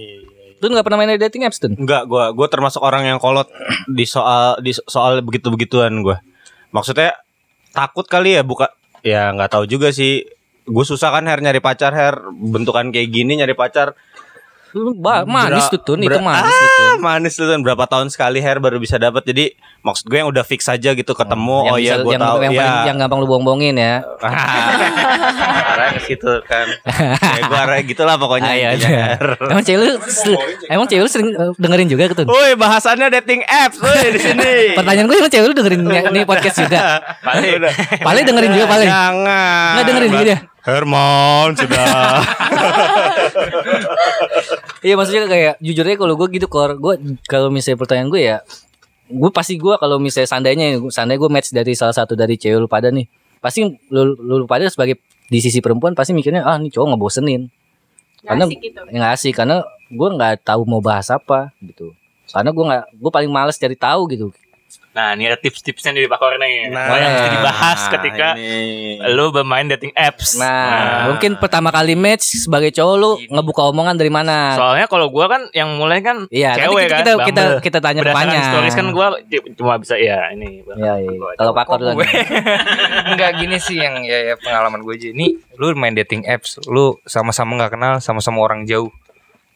Lu nggak pernah main dating apps tuh? Enggak, gua gua termasuk orang yang kolot di soal di soal begitu-begituan gua. Maksudnya takut kali ya buka ya nggak tahu juga sih. Gue susah kan Her nyari pacar Her bentukan kayak gini nyari pacar Lu ba- manis Bra- tuh tuh, itu manis tuh. Tun. ah, manis tuh Tun. berapa tahun sekali Her baru bisa dapat jadi maksud gue yang udah fix aja gitu ketemu oh, Yang iya bisa- gue yang, tahu yang, ya paling- yang gampang lu bohong-bohongin ya. arah ke situ kan ya gue arah gitulah pokoknya Ah, iya, intinya, iya. Emang cewek lu emang cewek lu sering uh, dengerin juga tuh. Woi bahasannya dating apps woi di sini. Pertanyaan gue emang cewek lu dengerin ya- nih podcast juga. Paling. Paling dengerin juga paling. Jangan. Nggak dengerin juga dia. Herman sudah. Iya maksudnya kayak jujurnya kalau gue gitu kor gue kalau misalnya pertanyaan gue ya gue pasti gue kalau misalnya seandainya seandainya gue match dari salah satu dari cewek lu pada nih pasti lu, lu pada sebagai di sisi perempuan pasti mikirnya ah nih cowok ngebosenin karena asik gitu. ya nggak asik karena gue nggak tahu mau bahas apa gitu karena gue nggak gue paling males cari tahu gitu Nah, ini ada tips-tipsnya nih Pak Kor nih. Nah, Nah, yang mesti dibahas ketika ini. lu bermain dating apps. Nah, mungkin pertama kali match sebagai cowok lu ngebuka omongan dari mana? Soalnya kalau gua kan yang mulai kan Iya, nanti cewek kita- kan. kita- Bumble. kita- kita tanya Berdasarkan banyak. stories kan gua cuma bisa ya ini. Iya, iya. Kalau Pak Kor duluan. Enggak gini sih yang ya, ya pengalaman gue aja. Ini lu main dating apps, lu sama-sama nggak kenal, sama-sama orang jauh.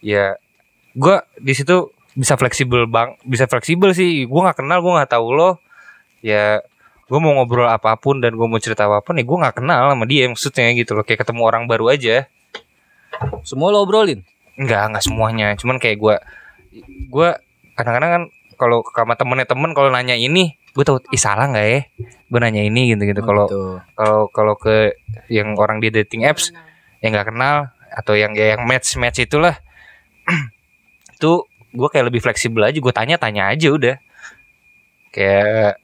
Ya, gua di situ bisa fleksibel bang, bisa fleksibel sih. Gua nggak kenal, gua nggak tahu lo. Ya, gue mau ngobrol apa pun dan gue mau cerita apa pun, ya gue nggak kenal sama dia maksudnya gitu loh. Kayak ketemu orang baru aja. Semua lo obrolin. Enggak, enggak semuanya. Cuman kayak gua gua kadang-kadang kan kalau sama temennya temen kalau nanya ini, gue tahu ih salah nggak ya? Gue nanya ini gitu-gitu. Kalau Gitu. kalau kalau ke yang orang di dating apps yang nggak kenal atau yang ya yang match match itulah itu gue kayak lebih fleksibel aja gue tanya tanya aja udah. Kayak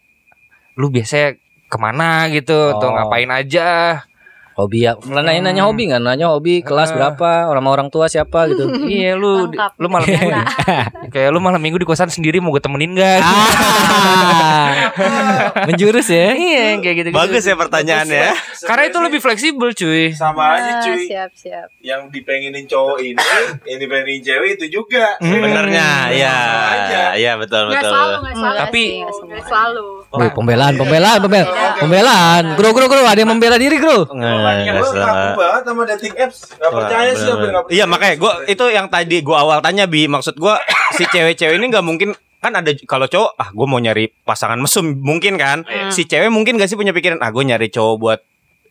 lu biasanya ke mana gitu? Atau Oh. ngapain aja Hobi ya. Malah nanya nanya hobi nggak? Nanya hobi kelas berapa? Orang orang tua siapa gitu. iya lu Lengkap. lu malam minggu kayak lu malam minggu di kosan sendiri mau gue temenin gak Ah. Menjurus ya. iya kayak gitu Bagus ya pertanyaannya. karena itu lebih fleksibel cuy sama aja Ah, cuy. siap siap. Yang dipengenin cowok ini, yang dipengenin cewek itu juga. Benernya, ya, Sama aja. ya betul betul. selalu, selalu. Tapi- selalu. Wih, pembelaan, pembelaan, pembelaan, pembelaan. Gro, gro, gro. Ada yang membela diri, gro. Nggak, Gue kaku banget sama dating apps. Gak percaya sih apa gak percaya. Iya makanya gue itu yang tadi gue awal tanya bi. Maksud gue si cewek-cewek ini nggak mungkin kan ada kalau cowok ah gue mau nyari pasangan mesum mungkin kan? Si cewek mungkin gak sih punya pikiran ah gue nyari cowok buat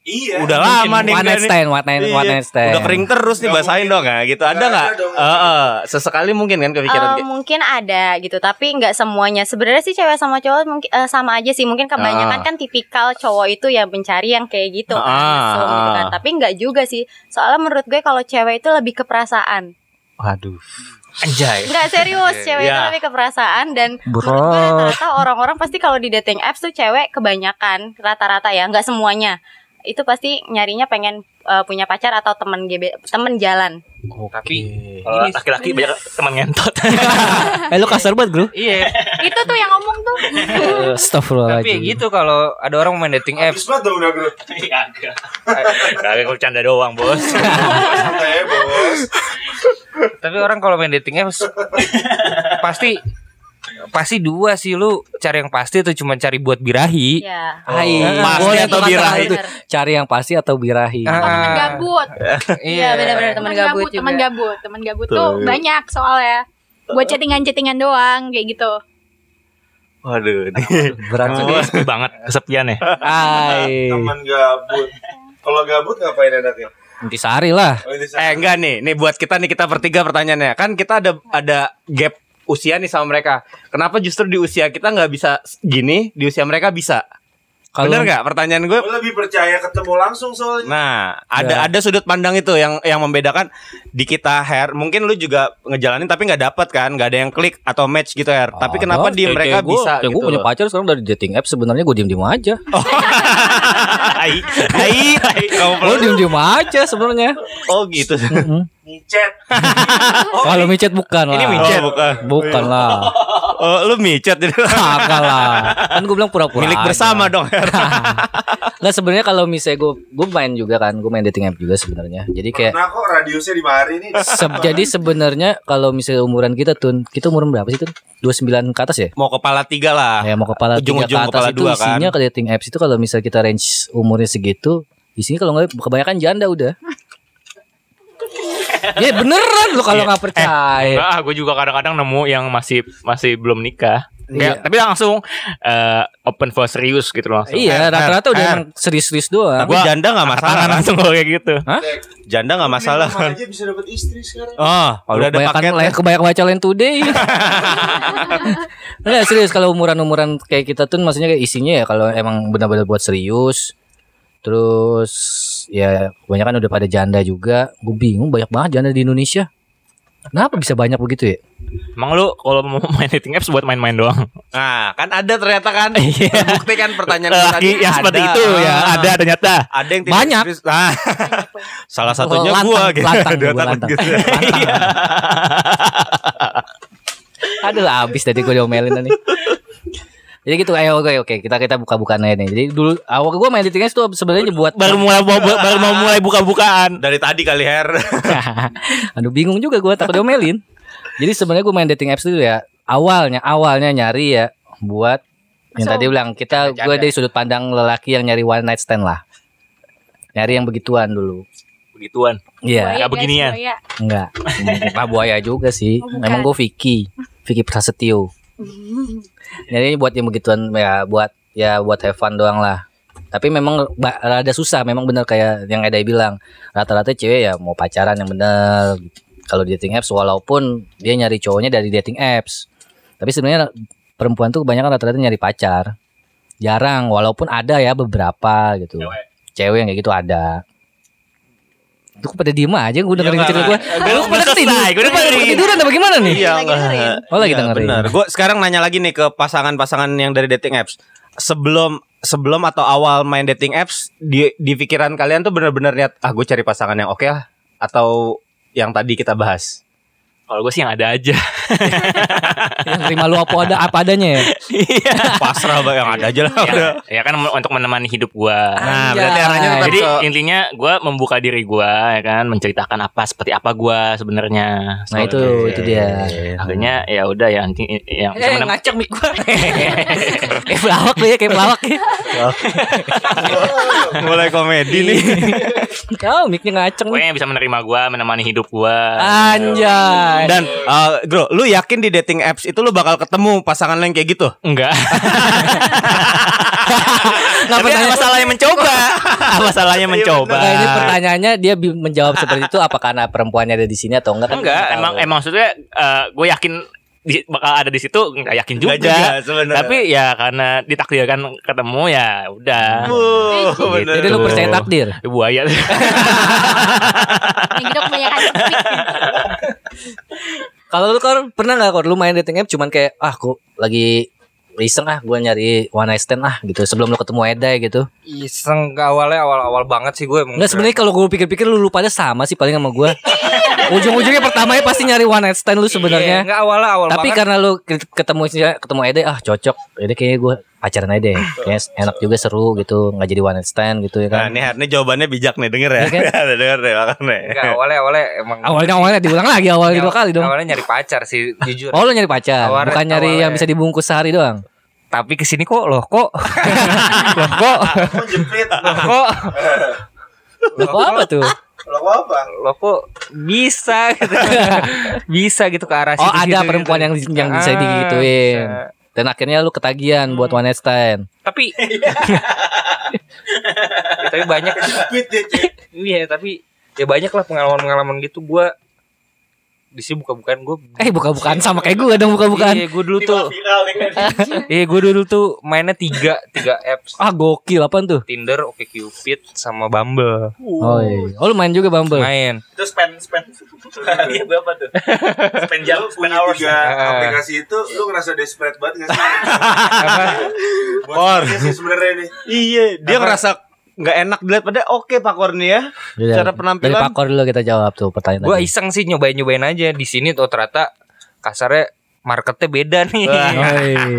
Iya. udah lama nih One night nih. stand, one night, one Iya, night stand. udah kering terus nih basahin dong nggak gitu ada Nggak. Eh, eh, sesekali mungkin kan kepikiran kayak- mungkin ada gitu tapi nggak semuanya sebenarnya sih cewek sama cowok mungkin eh, sama aja sih mungkin kebanyakan Ah. kan tipikal cowok itu ya mencari yang kayak gitu kan, Ah, mesum gitu kan. ah. tapi nggak juga sih soalnya menurut gue kalau cewek itu lebih ke perasaan waduh anjay nggak serius cewek itu Ya. lebih ke perasaan dan menurut gue rata-rata orang-orang pasti kalau di dating apps tuh cewek kebanyakan rata-rata ya nggak semuanya itu pasti nyarinya pengen eh, punya pacar atau teman GB teman jalan tapi Kalau laki-laki banyak teman ngentot. Eh, lu kasar banget, bro. iya Itu tuh yang ngomong tuh. Eh, Astagfirullahaladzim. tapi gitu kalau ada orang main dating apps Habis banget dong udah. Kagak. Kagak aku bercanda doang, Bos. Santai ya bos. Tapi orang kalau main dating apps pasti pasti dua sih lu cari yang pasti atau cuma cari buat birahi. ya pasti boleh atau kata birahi? itu. Cari yang pasti atau birahi. Ah, gabut. Iya, benar-benar teman gabut juga. Teman gabut, teman gabut Tuh. tuh banyak soalnya. Buat chattingan-chattingan doang kayak gitu. waduh Berat juga. sepi banget kesepian ya. Hai. Teman gabut. Kalau gabut ngapain enaknya? Intisari lah. Oh, Eh enggak nih, nih buat kita nih kita bertiga pertanyaannya. Kan kita ada ada gap usia nih sama mereka. Kenapa justru di usia kita nggak bisa gini, di usia mereka bisa? Kalau Bener nggak pertanyaan gue? Gue lebih percaya ketemu langsung soalnya. Nah, ada Ya. ada sudut pandang itu yang yang membedakan di kita hair. Mungkin lu juga ngejalanin tapi nggak dapat kan, nggak ada yang klik atau match gitu hair. tapi Ada, kenapa di kayak- mereka kayak gua- bisa gue gitu? punya loh? pacar sekarang dari dating app sebenarnya gue diem-diem aja. Hai, hai, hai. Kamu Gue diem-diem aja sebenarnya. Oh gitu. Mm-mm. Micet. Kalau micet bukan lah. Ini micet. Oh, bukan. Bukan lah. Oh, lu micet jadi Kagak lah. Kan gue bilang pura-pura. milik aja. bersama dong. Her. Nggak sebenarnya kalau misalnya gue gue main juga kan, gue main dating app juga sebenarnya. Jadi kayak Pernah kok radiusnya di mari nih. se- jadi sebenarnya kalau misalnya umuran kita tuh, kita umur berapa sih tuh? 29 ke atas ya? Mau kepala tiga lah. Ya mau kepala tiga Ujung-ujung ke atas kepala itu dua, kan? isinya ke dating apps itu kalau misalnya kita range umurnya segitu, isinya kalau nggak kebanyakan janda udah. Ya beneran lo kalau nggak percaya. Enggak, ah, gue juga kadang-kadang nemu yang masih masih belum nikah. Iya. Tapi langsung eh, open for serius gitu langsung. Iya, rata-rata udah emang serius-serius doang. Tapi janda nggak masalah. Tangan kan? langsung kalau kayak gitu. Janda nggak masalah. Minum aja bisa dapat istri sekarang. Oh, Kalau udah ada kebanyakan paket. lain kebanyakan baca lain today. Nggak serius kalau umuran-umuran kayak kita tuh maksudnya kayak isinya ya kalau emang benar-benar buat serius. Terus ya kebanyakan udah pada janda juga. Gue bingung banyak banget janda di Indonesia. Kenapa bisa banyak begitu ya? Emang lu kalau mau main dating apps buat main-main doang. Nah, kan ada ternyata kan. Iya. Bukti kan pertanyaan gue tadi. Laki yang seperti Ada. itu ya, Ah. ada ternyata. Ada yang Banyak. serius. Nah, salah satunya Lantang, gua gitu. lantang, gua lantang. gitu. Lantang. Aduh abis tadi gue diomelin tadi. Jadi gitu ayo oke oke kita kita buka-bukaan aja nih. Jadi dulu awal gue main dating apps tuh sebenarnya buat Baru mulai baru mau mulai buka-bukaan. Dari tadi kali Her. Aduh bingung juga gue takut diomelin. Jadi sebenarnya gue main dating apps itu ya awalnya awalnya nyari ya buat yang So- tadi bilang kita gue dari sudut pandang lelaki yang nyari one night stand lah. Nyari yang begituan dulu. Begituan. Iya, Buaya, nggak guys, beginian. buaya. enggak. Bukan buaya juga sih. Oh. Emang gue Vicky, Vicky Prasetyo. Jadi buat yang begituan ya buat ya buat have fun doang lah. Tapi memang rada susah, memang bener kayak yang Eda bilang. Rata-rata cewek ya mau pacaran yang bener. Kalau dating apps walaupun dia nyari cowoknya dari dating apps. Tapi sebenarnya perempuan tuh kebanyakan rata-rata nyari pacar. Jarang, walaupun ada ya beberapa gitu. Cewek yang kayak gitu ada. Itu kok pada diem aja gue dengerin Ya, cerita gue. Lu Udah pada ketiduran, gue udah pada ketiduran apa gimana nih? Iya. Oh, lagi dengerin. benar. Gue sekarang nanya lagi nih ke pasangan-pasangan yang dari dating apps. Sebelum sebelum atau awal main dating apps di di pikiran kalian tuh bener-bener niat ah gue cari pasangan yang oke lah atau yang tadi kita bahas. Kalau gue sih yang ada aja. Yang terima lu apa ada apa adanya ya. Pasrah bah, yang ada aja lah. ya, ya kan untuk menemani hidup gua. Nah, berarti arahnya tetap Jadi ke- intinya gua membuka diri gua ya kan, menceritakan apa seperti apa gua sebenarnya. Nah itu itu dia. Akhirnya ya udah ya inti yang bisa Eh menem- ngacak mik gua. kayak pelawak lu ya, kayak pelawak ya. mulai komedi nih. Oh, miknya ngaceng nih. pokoknya yang bisa menerima gua, menemani hidup gua. Anjay. Dan uh, bro, lu yakin di dating apps itu lu bakal ketemu pasangan lu yang kayak gitu? enggak. Nggak Tapi apa pertanyaan- salahnya mencoba? apa salahnya mencoba? Nah, ini pertanyaannya dia menjawab seperti itu apa karena perempuannya ada di sini atau enggak? kan Enggak, nggak emang tahu. emang maksudnya gue yakin di, bakal ada di situ nggak yakin juga. Juga sebenarnya. Tapi ya karena ditakdirkan ketemu ya udah. Wuh, bener. Jadi lu percaya takdir? Buaya. Yang gitu. Kalau lu kan pernah nggak kok lu main dating app cuman kayak ah kok lagi iseng ah gue nyari one night stand ah gitu sebelum lu ketemu Eda gitu. Iseng ke awalnya awal-awal banget sih gue. Enggak sebenarnya kalau gue pikir-pikir lu, lu pada sama sih paling sama gue. Ujung-ujungnya pertamanya pasti nyari one night stand lu Iya, sebenarnya. enggak awalnya awal Tapi banget. karena lu ke- ketemu ketemu Ede ah cocok. Ede kayaknya gue pacaran aja deh. Kayaknya enak juga seru gitu, nggak jadi one night stand gitu ya Nah, kan. nih Her, nih jawabannya bijak nih, denger ya. Iya kan? denger deh, makanya. Enggak awalnya awalnya emang Awalnya awalnya diulang lagi awalnya dua kali dong. Awalnya nyari pacar sih jujur. Oh lu nyari pacar, Awalnya- bukan nyari awalnya. yang bisa dibungkus sehari doang. Tapi ke sini kok loh kok loh kok Kok jepit? loh kok Loh, kok apa tuh? Lo apa? loh kok bisa gitu bisa gitu ke arah Oh situ ada perempuan yang yang bisa Ah, digituin. bisa. Dan akhirnya lu ketagihan buat one night stand. tapi Ya, tapi banyak. Ya, iya tapi ya banyak lah pengalaman-pengalaman gitu. Gua di sini buka-bukaan gue Eh buka-bukaan sama kayak gue dong buka-bukaan. iya gue dulu tuh nih kan. iya gue dulu tuh mainnya tiga tiga apps Ah gokil apaan tuh? Tinder, OkCupid, sama Bumble. Oh, iya. oh lu main juga Bumble. Main. Itu spend spend. Iya berapa tuh? Spend jam, spend hours. Tiga Ah. aplikasi itu lu ngerasa desperate banget gak sih? Apa? Buat apa sih sebenarnya nih? Iya, dia ngerasa nggak enak dilihat pada oke Pak Korni ya. Yaudah, Cara Dari penampilan. Pakor dulu kita jawab tuh pertanyaan Gue tadi. iseng sih nyobain-nyobain aja di sini tuh ternyata kasarnya marketnya beda nih.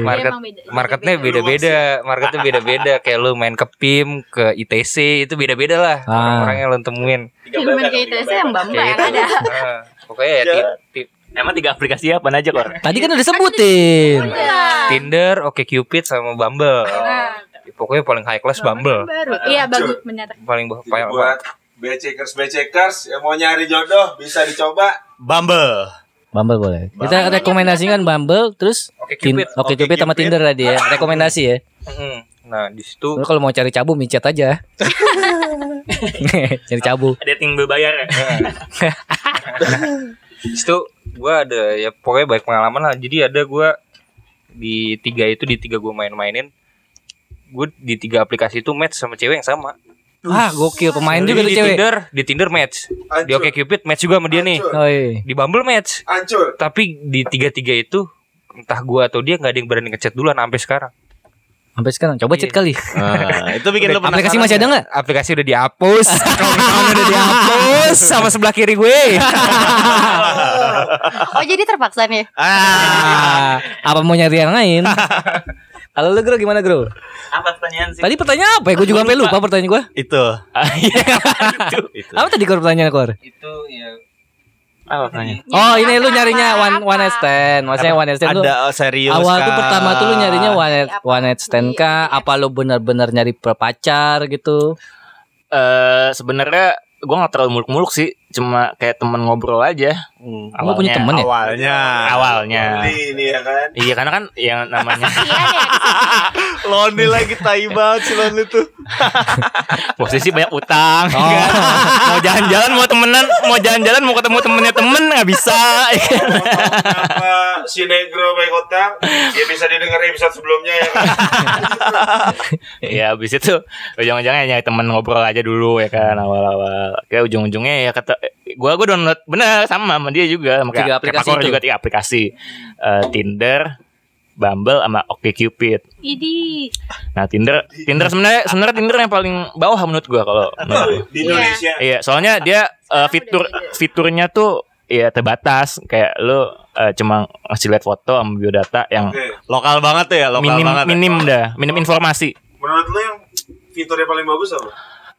Market beda. marketnya beda-beda, marketnya beda-beda. Kayak lu main ke PIM, ke ITC itu beda-beda lah Ah. orang-orang yang lu temuin. Yang main kayak itu yang bamba yang gitu. ada. Ah, pokoknya ya ti- ti- Emang tiga aplikasi apa aja kor? Tadi kan udah sebutin. Tinder, OkCupid sama Bumble. Pokoknya paling high class Bumble. baru. Iya bagus benar. Paling paling buat becekers becekers yang mau nyari jodoh bisa dicoba. Bumble. Bumble boleh. Kita rekomendasikan Bumble terus Oke Tin- Cupid. Oke Cupid sama Tinder tadi ya. Rekomendasi ya. Nah, di situ kalau mau cari cabu micet aja. cari cabu. Dating berbayar ya? di situ gua ada ya pokoknya baik pengalaman lah. Jadi ada gua di tiga itu di tiga gua main-mainin gue di tiga aplikasi itu match sama cewek yang sama. Ah, gokil pemain Jadi juga tuh di cewek. Tinder, di Tinder match. Di Hancur. OkCupid match juga sama dia nih. Oh, iya. Di Bumble match. Hancur. Tapi di tiga-tiga itu entah gua atau dia nggak ada yang berani ngechat duluan sampai sekarang. Sampai sekarang coba chat Iya. kali. Nah, itu bikin lu Aplikasi masih ada nggak? nggak? Aplikasi udah dihapus, kawan-kawan udah dihapus sama sebelah kiri gue. Oh jadi terpaksa nih. Ah, apa mau nyari yang lain? Kalau lu Gro gimana Gro? Apa pertanyaan sih? Tadi pertanyaan apa ya? Gue juga sampai lupa pertanyaan gue. Itu. Ah, iya. Itu. Apa tadi Gro pertanyaan Kor? Itu ya Apa pertanyaan? Oh ini lu nyarinya one one night stand. Maksudnya one night stand lu Ada oh, serius awal tuh pertama tuh lu nyarinya one night, Apa? one night stand kah? Apa lu bener-bener nyari pacar gitu? Eh sebenarnya gue nggak terlalu muluk-muluk sih, cuma kayak temen ngobrol aja. Hmm. Lu punya temen ya? Awalnya. Awalnya. ini ya kan. Iya karena kan yang namanya Iya ya. Lonely lagi tai banget si Lonely tuh. posisi banyak utang. Oh. mau jalan-jalan mau temenan, mau jalan-jalan mau ketemu temennya temen nggak bisa. Kenapa si Negro baik otak? Ya bisa didengar episode sebelumnya ya kan. Iya habis itu ujung-ujungnya nyari temen ngobrol aja dulu ya kan awal-awal. Kayak ujung-ujungnya ya kata gua gua download bener sama sama dia juga sama Tiga kayak aplikasi Kepakor itu? juga tiga aplikasi. Eh, Tinder, Bumble sama OkCupid. Idi. Nah, Tinder Tinder sebenarnya sebenarnya Tinder yang paling bawah menurut gua kalau. Di Indonesia. Iya, soalnya dia eh, fitur fiturnya tuh ya terbatas kayak lu eh, cuma ngasih lihat foto sama biodata yang Oke. Lokal banget tuh ya, lokal minim banget. ya. minim dah, minim informasi. Menurut lu yang fiturnya paling bagus apa?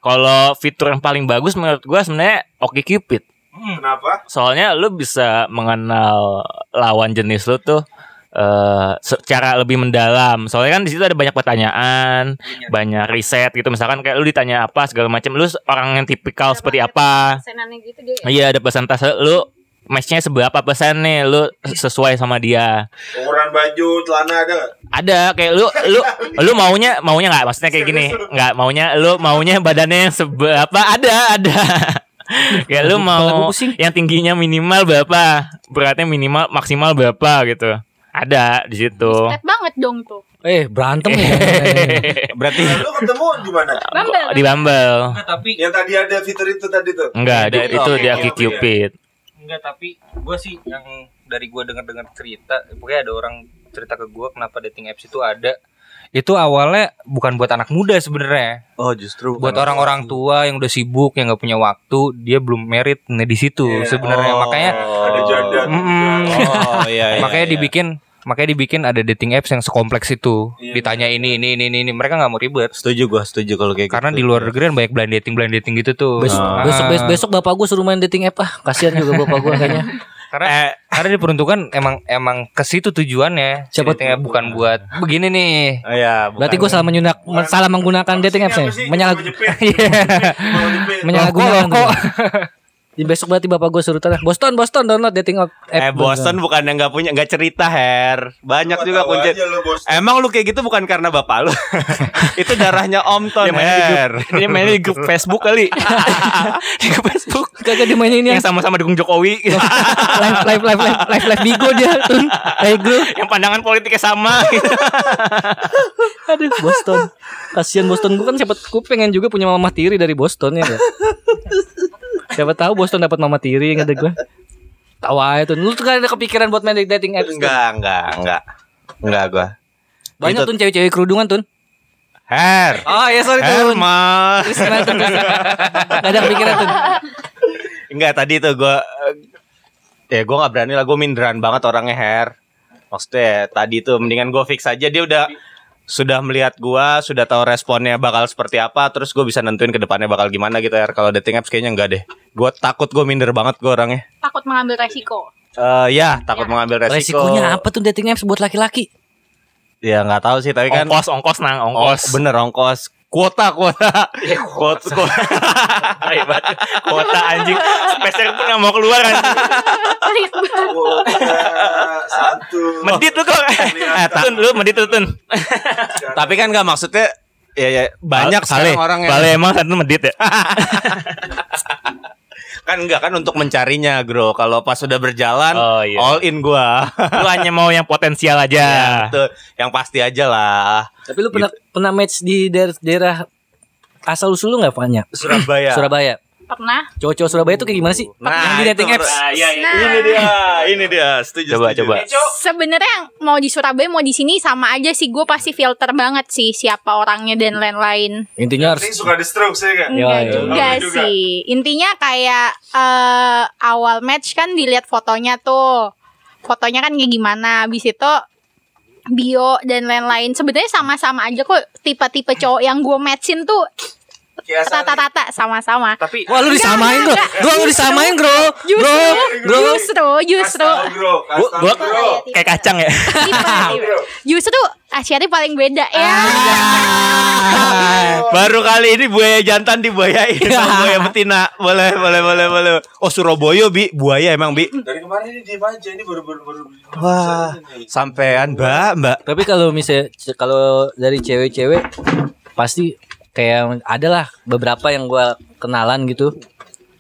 Kalau fitur yang paling bagus menurut gua sebenarnya OkCupid. Kenapa? Soalnya lu bisa mengenal lawan jenis lu tuh eh secara lebih mendalam. Soalnya kan di situ ada banyak pertanyaan, banyak riset gitu. Misalkan kayak lu ditanya apa segala macam, lu orang yang tipikal seperti apa. Persenannya gitu deh. Iya, ada persentase lu matchnya seberapa persen nih lu sesuai sama dia. Ukuran baju, celana ada nggak? Ada kayak lu lu lu maunya maunya nggak maksudnya kayak gini nggak maunya lu maunya badannya yang seberapa ada ada kayak lu mau yang tingginya minimal berapa beratnya minimal maksimal berapa gitu ada di situ banget dong tuh. Eh berantem ya. Berarti Nah, lu ketemu di mana? Bumble. di Bumble tapi Yang tadi ada fitur itu tadi tuh. enggak itu itu. dia Oke, Cupid enggak tapi gue sih yang dari gue dengar-dengar cerita pokoknya ada orang cerita ke gue kenapa dating apps itu ada itu awalnya bukan buat anak muda sebenarnya Oh, justru buat orang-orang tua yang udah sibuk yang nggak punya waktu dia belum merit nah di situ Iya. sebenarnya Oh. makanya Ada janda. Mm-mm. Oh, iya, iya. makanya iya. dibikin makanya dibikin ada dating apps yang sekompleks itu Iya, ditanya ini ini ini ini, ini. mereka nggak mau ribet Setuju gua, setuju kalau kayak karena gitu. di luar negeri kan banyak blind dating blind dating gitu tuh Besok, Ah. besok, besok, besok bapak gue suruh main dating app ah. Kasihan juga bapak gue kayaknya. karena Eh, karena diperuntukkan emang emang ke situ tujuannya Siapa- dating app bukan buat begini nih Oh, iya, bukan. Berarti gue salah menyunak, salah menggunakan dating apps ya. Menyalah, menyalahgunakan. Tuh. Di besok berarti bapak gue suruh tanya Boston, Boston download dating app. Eh Boston. Bukan yang nggak punya nggak cerita Her. Banyak juga kunci. Emang lu kayak gitu bukan karena bapak lu? Itu darahnya Om Ton Dia mainnya di Her. dia mainnya di grup Facebook kali. Di grup Facebook. Kagak dimainin yang yang sama-sama dukung Jokowi. Live live live live live live bigo dia. Tun. Hey bro. yang pandangan politiknya sama. Aduh Boston. Kasihan Boston. Gue kan siapa gue pengen juga punya mama tiri dari Boston ya. Siapa tahu Boston dapat mama tiri yang ada gue. Tahu aja tuh. Lu tuh kan ada kepikiran buat main dating apps. Enggak enggak enggak Enggak gua Banyak tuh cewek-cewek kerudungan tun. Her Oh ya sorry Her tuh? Gak ada kepikiran tuh. Enggak tadi tuh gua eh, Ya gua nggak berani lah Gue minderan banget orangnya Her Maksudnya tadi tuh Mendingan gue fix aja Dia udah sudah melihat gua sudah tahu responnya bakal seperti apa terus gue bisa nentuin ke depannya bakal gimana gitu ya kalau dating apps kayaknya enggak deh. Gue takut gue minder banget gue orangnya. Takut mengambil resiko. Eh ya takut mengambil resiko. Resikonya apa tuh dating apps buat laki-laki? ya nggak tahu sih tapi kan ongkos ongkos nang Oh, ongkos. Bener ongkos kuota kuota kuota, kuota. Hebat. Kuota anjing. Spacer pun gak mau keluar anjing. Satu. Medit lu kok. Eh, Tun, lu medit lu Tun. tapi kan nggak maksudnya ya ya banyak sekarang orang yang Pale emang satu medit ya. kan enggak kan untuk mencarinya bro kalau pas sudah berjalan Oh, iya. all in gua Lu hanya mau yang potensial ya, aja. betul. yang pasti aja lah Tapi lu pernah pernah match di daerah, daerah asal usul lu nggak banyak? Surabaya Surabaya. Pernah. Cowok-cowok Surabaya tuh kayak gimana sih? yang di dating apps. menurut- iya, Nah, ini dia ini dia setuju Coba, setuju. coba. sebenarnya yang mau di Surabaya mau di sini sama aja sih. Gue pasti filter banget sih siapa orangnya dan lain-lain. Intinya harus Ini suka di stroke saya kan? Enggak iya. juga Enggak juga. sih. Intinya kayak eh, awal match kan dilihat fotonya tuh. Fotonya kan kayak gimana. Habis itu bio dan lain-lain sebenarnya sama-sama aja kok tipe-tipe cowok yang gue matchin tuh rata-rata sama-sama. Tapi Wah lu disamain bro. Bro lu disamain bro. Bro. justru Bro. justru. Justru Bro, gua, gua kayak kacang ya. justru Asyari paling beda ya. Baru kali ini buaya jantan dibuayain. Sama buaya betina. Boleh, boleh, boleh, boleh. Oh Surabaya bi, buaya emang bi. Dari kemarin ini diem aja. Ini baru baru baru. Wah, sampean mbak, mbak. Tapi kalau misalnya Kalau dari cewek-cewek Pasti Kayak ada lah Beberapa yang gua kenalan gitu.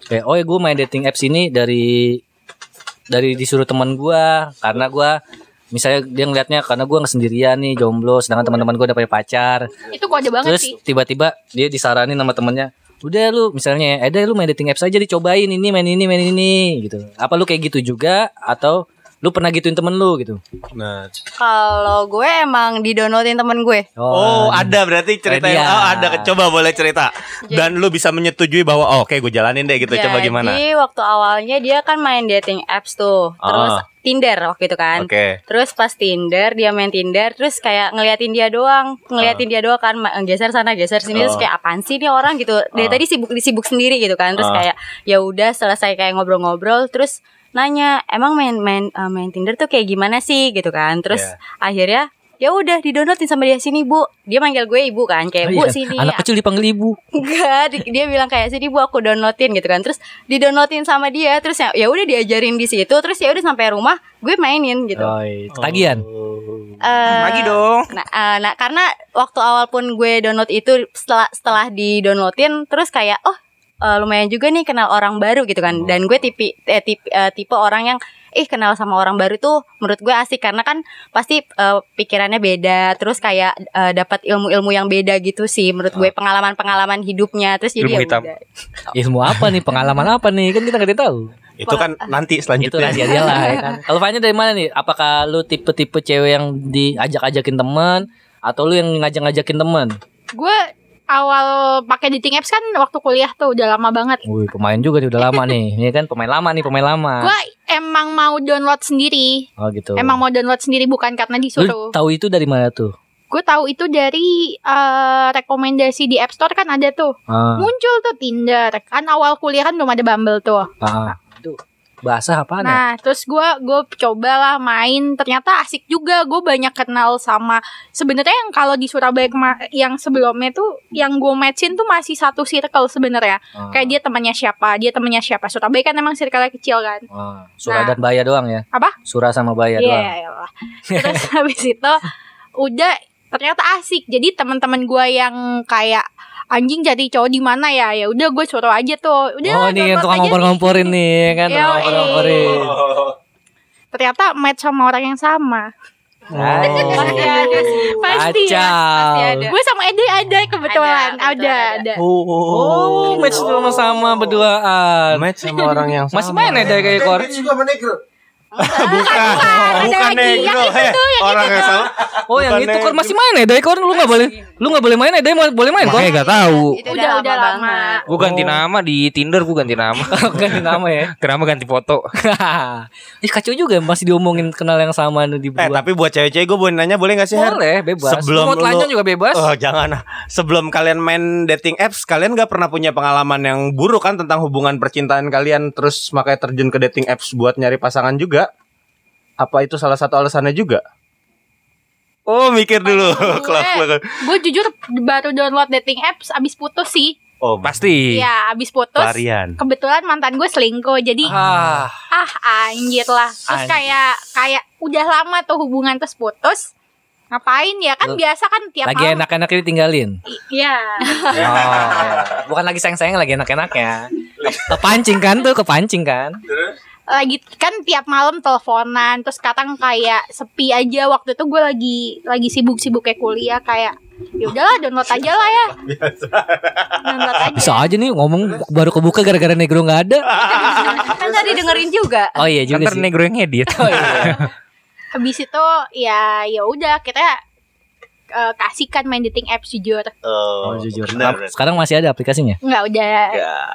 Kayak oh ya gue main dating apps ini Dari Dari disuruh teman gua Karena gua Misalnya dia ngeliatnya karena gua nggak sendirian nih jomblo sedangkan teman-teman gua udah punya pacar. Itu kode banget terus sih. tiba-tiba dia disaranin sama temennya udah lu misalnya eh deh lu main dating apps aja dicobain ini main ini main ini gitu. Apa lu kayak gitu juga? Atau lu pernah gituin temen lu gitu Nah, Kalau gue emang didownloadin temen gue. oh ada berarti cerita yang Dia. oh, ada. Coba boleh cerita. Dan lu bisa menyetujui bahwa oh, oke gue jalanin deh gitu. Coba gimana? Jadi waktu awalnya dia kan main dating apps tuh. Terus Ah. Tinder waktu itu kan. Oke. Terus pas Tinder dia main Tinder terus kayak ngeliatin dia doang, ngeliatin dia doang kan geser sana geser sini terus Ah. kayak apaan sih nih orang gitu. Dari Ah. tadi sibuk disibuk sendiri gitu kan. Terus Ah. kayak ya udah selesai kayak ngobrol-ngobrol terus nanya, "Emang main main eh, main Tinder tuh kayak gimana sih?" gitu kan. Terus Iya. akhirnya ya udah didownloadin sama dia sini bu dia manggil gue ibu kan kayak bu Oh iya, sini anak kecil dipanggil ibu Enggak, di- dia bilang kayak sini bu aku downloadin gitu kan. Terus didownloadin sama dia, terus ya ya udah diajarin di situ, terus ya udah sampai rumah gue mainin gitu. oh, iya. tagihan Eh, Lagi dong. Nah, eh, nah, karena waktu awal pun gue download itu setelah setelah di downloadin, terus kayak oh eh, lumayan juga nih kenal orang baru gitu kan. Dan gue tipe eh, tipe, eh, tipe orang yang ih kenal sama orang baru tuh menurut gue asik. Karena kan pasti eh, pikirannya beda terus kayak eh, dapat ilmu-ilmu yang beda gitu sih menurut gue pengalaman-pengalaman hidupnya. Terus jadi Ilmu ya hitam. udah. ilmu apa nih? Pengalaman apa nih? Kan kita nggak tahu. Itu kan nanti itu selanjutnya. rahasia dia lah ya kan. Kalau Fanya dari mana nih? Apakah lu tipe-tipe cewek yang diajak-ajakin teman atau lu yang ngajak-ngajakin teman gue awal pakai dating apps kan waktu kuliah tuh udah lama banget. Wih pemain juga nih udah lama nih. Ini kan pemain lama nih pemain lama. Gue emang mau download sendiri. Oh gitu. Emang mau download sendiri bukan karena lu disuruh. tahu itu dari mana tuh? Gue tahu itu dari eh, rekomendasi di App Store kan ada tuh. Ah, muncul tuh Tinder. Kan awal kuliah kan belum ada Bumble tuh. Ah. itu bahasa apa ya nah terus gue gue cobalah main ternyata asik juga gue banyak kenal sama sebenarnya yang kalau di Surabaya yang sebelumnya tuh yang gue matchin tuh masih satu circle sebenarnya Ah, kayak dia temannya siapa dia temannya siapa Surabaya kan emang circle kecil kan ah. Surah Nah. dan Baya doang ya Apa? Surah sama Baya Iya, doang iyalah. Terus habis itu udah ternyata asik. Jadi teman-teman gua yang kayak anjing jadi cowok di mana ya? Ya udah gue suruh aja tuh. Udah oh nih. ngompor-ngomporin nih kan Yoi. tukang ngompor-ngomporin Ternyata match sama orang yang sama. Pasti ada sih. Pasti ya. Pasti ada. Gue sama Ede ada kebetulan. Ada, Ada, ada. Oh, match sama-sama berduaan. Match sama orang yang Masih main ya dari kayak Kor? Juga sama bukan, bukan lagi. negro. Itu Heh, orang yang sama. Oh, yang itu Kor negro. masih main ya? Dari Kor lu nggak boleh, lu nggak boleh main ya? Dari boleh main Kor? Makanya gak tahu. Itu Udah udah lama. Gue ganti nama di Tinder gue ganti nama. Ganti nama ya. Kenapa ganti foto? Ih kacau juga masih diomongin kenal yang sama nih Eh dibuat. tapi buat cewek-cewek gue boleh nanya boleh gak sih Her? Boleh, bebas. Sebelum Lu mau telanjang juga bebas. Oh jangan Sebelum kalian main dating apps Kalian gak pernah punya pengalaman yang buruk kan Tentang hubungan percintaan kalian Terus makanya terjun ke dating apps Buat nyari pasangan juga Apa itu salah satu alasannya juga? Oh mikir dulu Gue, gue jujur baru download dating apps abis putus sih. Oh Pasti. Iya, abis putus. Pelarian Kebetulan mantan gue selingkuh, jadi Ah, ah anjir lah terus Anjir. kayak kayak udah lama tuh hubungan terus putus ngapain ya kan Lu- biasa kan tiap lagi malam enak-enak ditinggalin. iya Oh, iya. bukan lagi sayang-sayang lagi enak-enaknya. Ke- Kepancing kan tuh, kepancing kan? Lagi kan tiap malam teleponan terus kadang kayak sepi aja waktu itu gue lagi lagi sibuk-sibuk kayak kuliah kayak ya udahlah download aja lah ya download aja Bisa aja nih ngomong baru kebuka gara-gara negro nggak ada. Kan tadi dengerin juga. Oh iya juga Ntar sih. negro yang edit. Oh, iya. habis itu ya ya udah kita eh, kasihkan main dating apps jujur Oh, jujur. Sekarang masih ada aplikasinya? nggak udah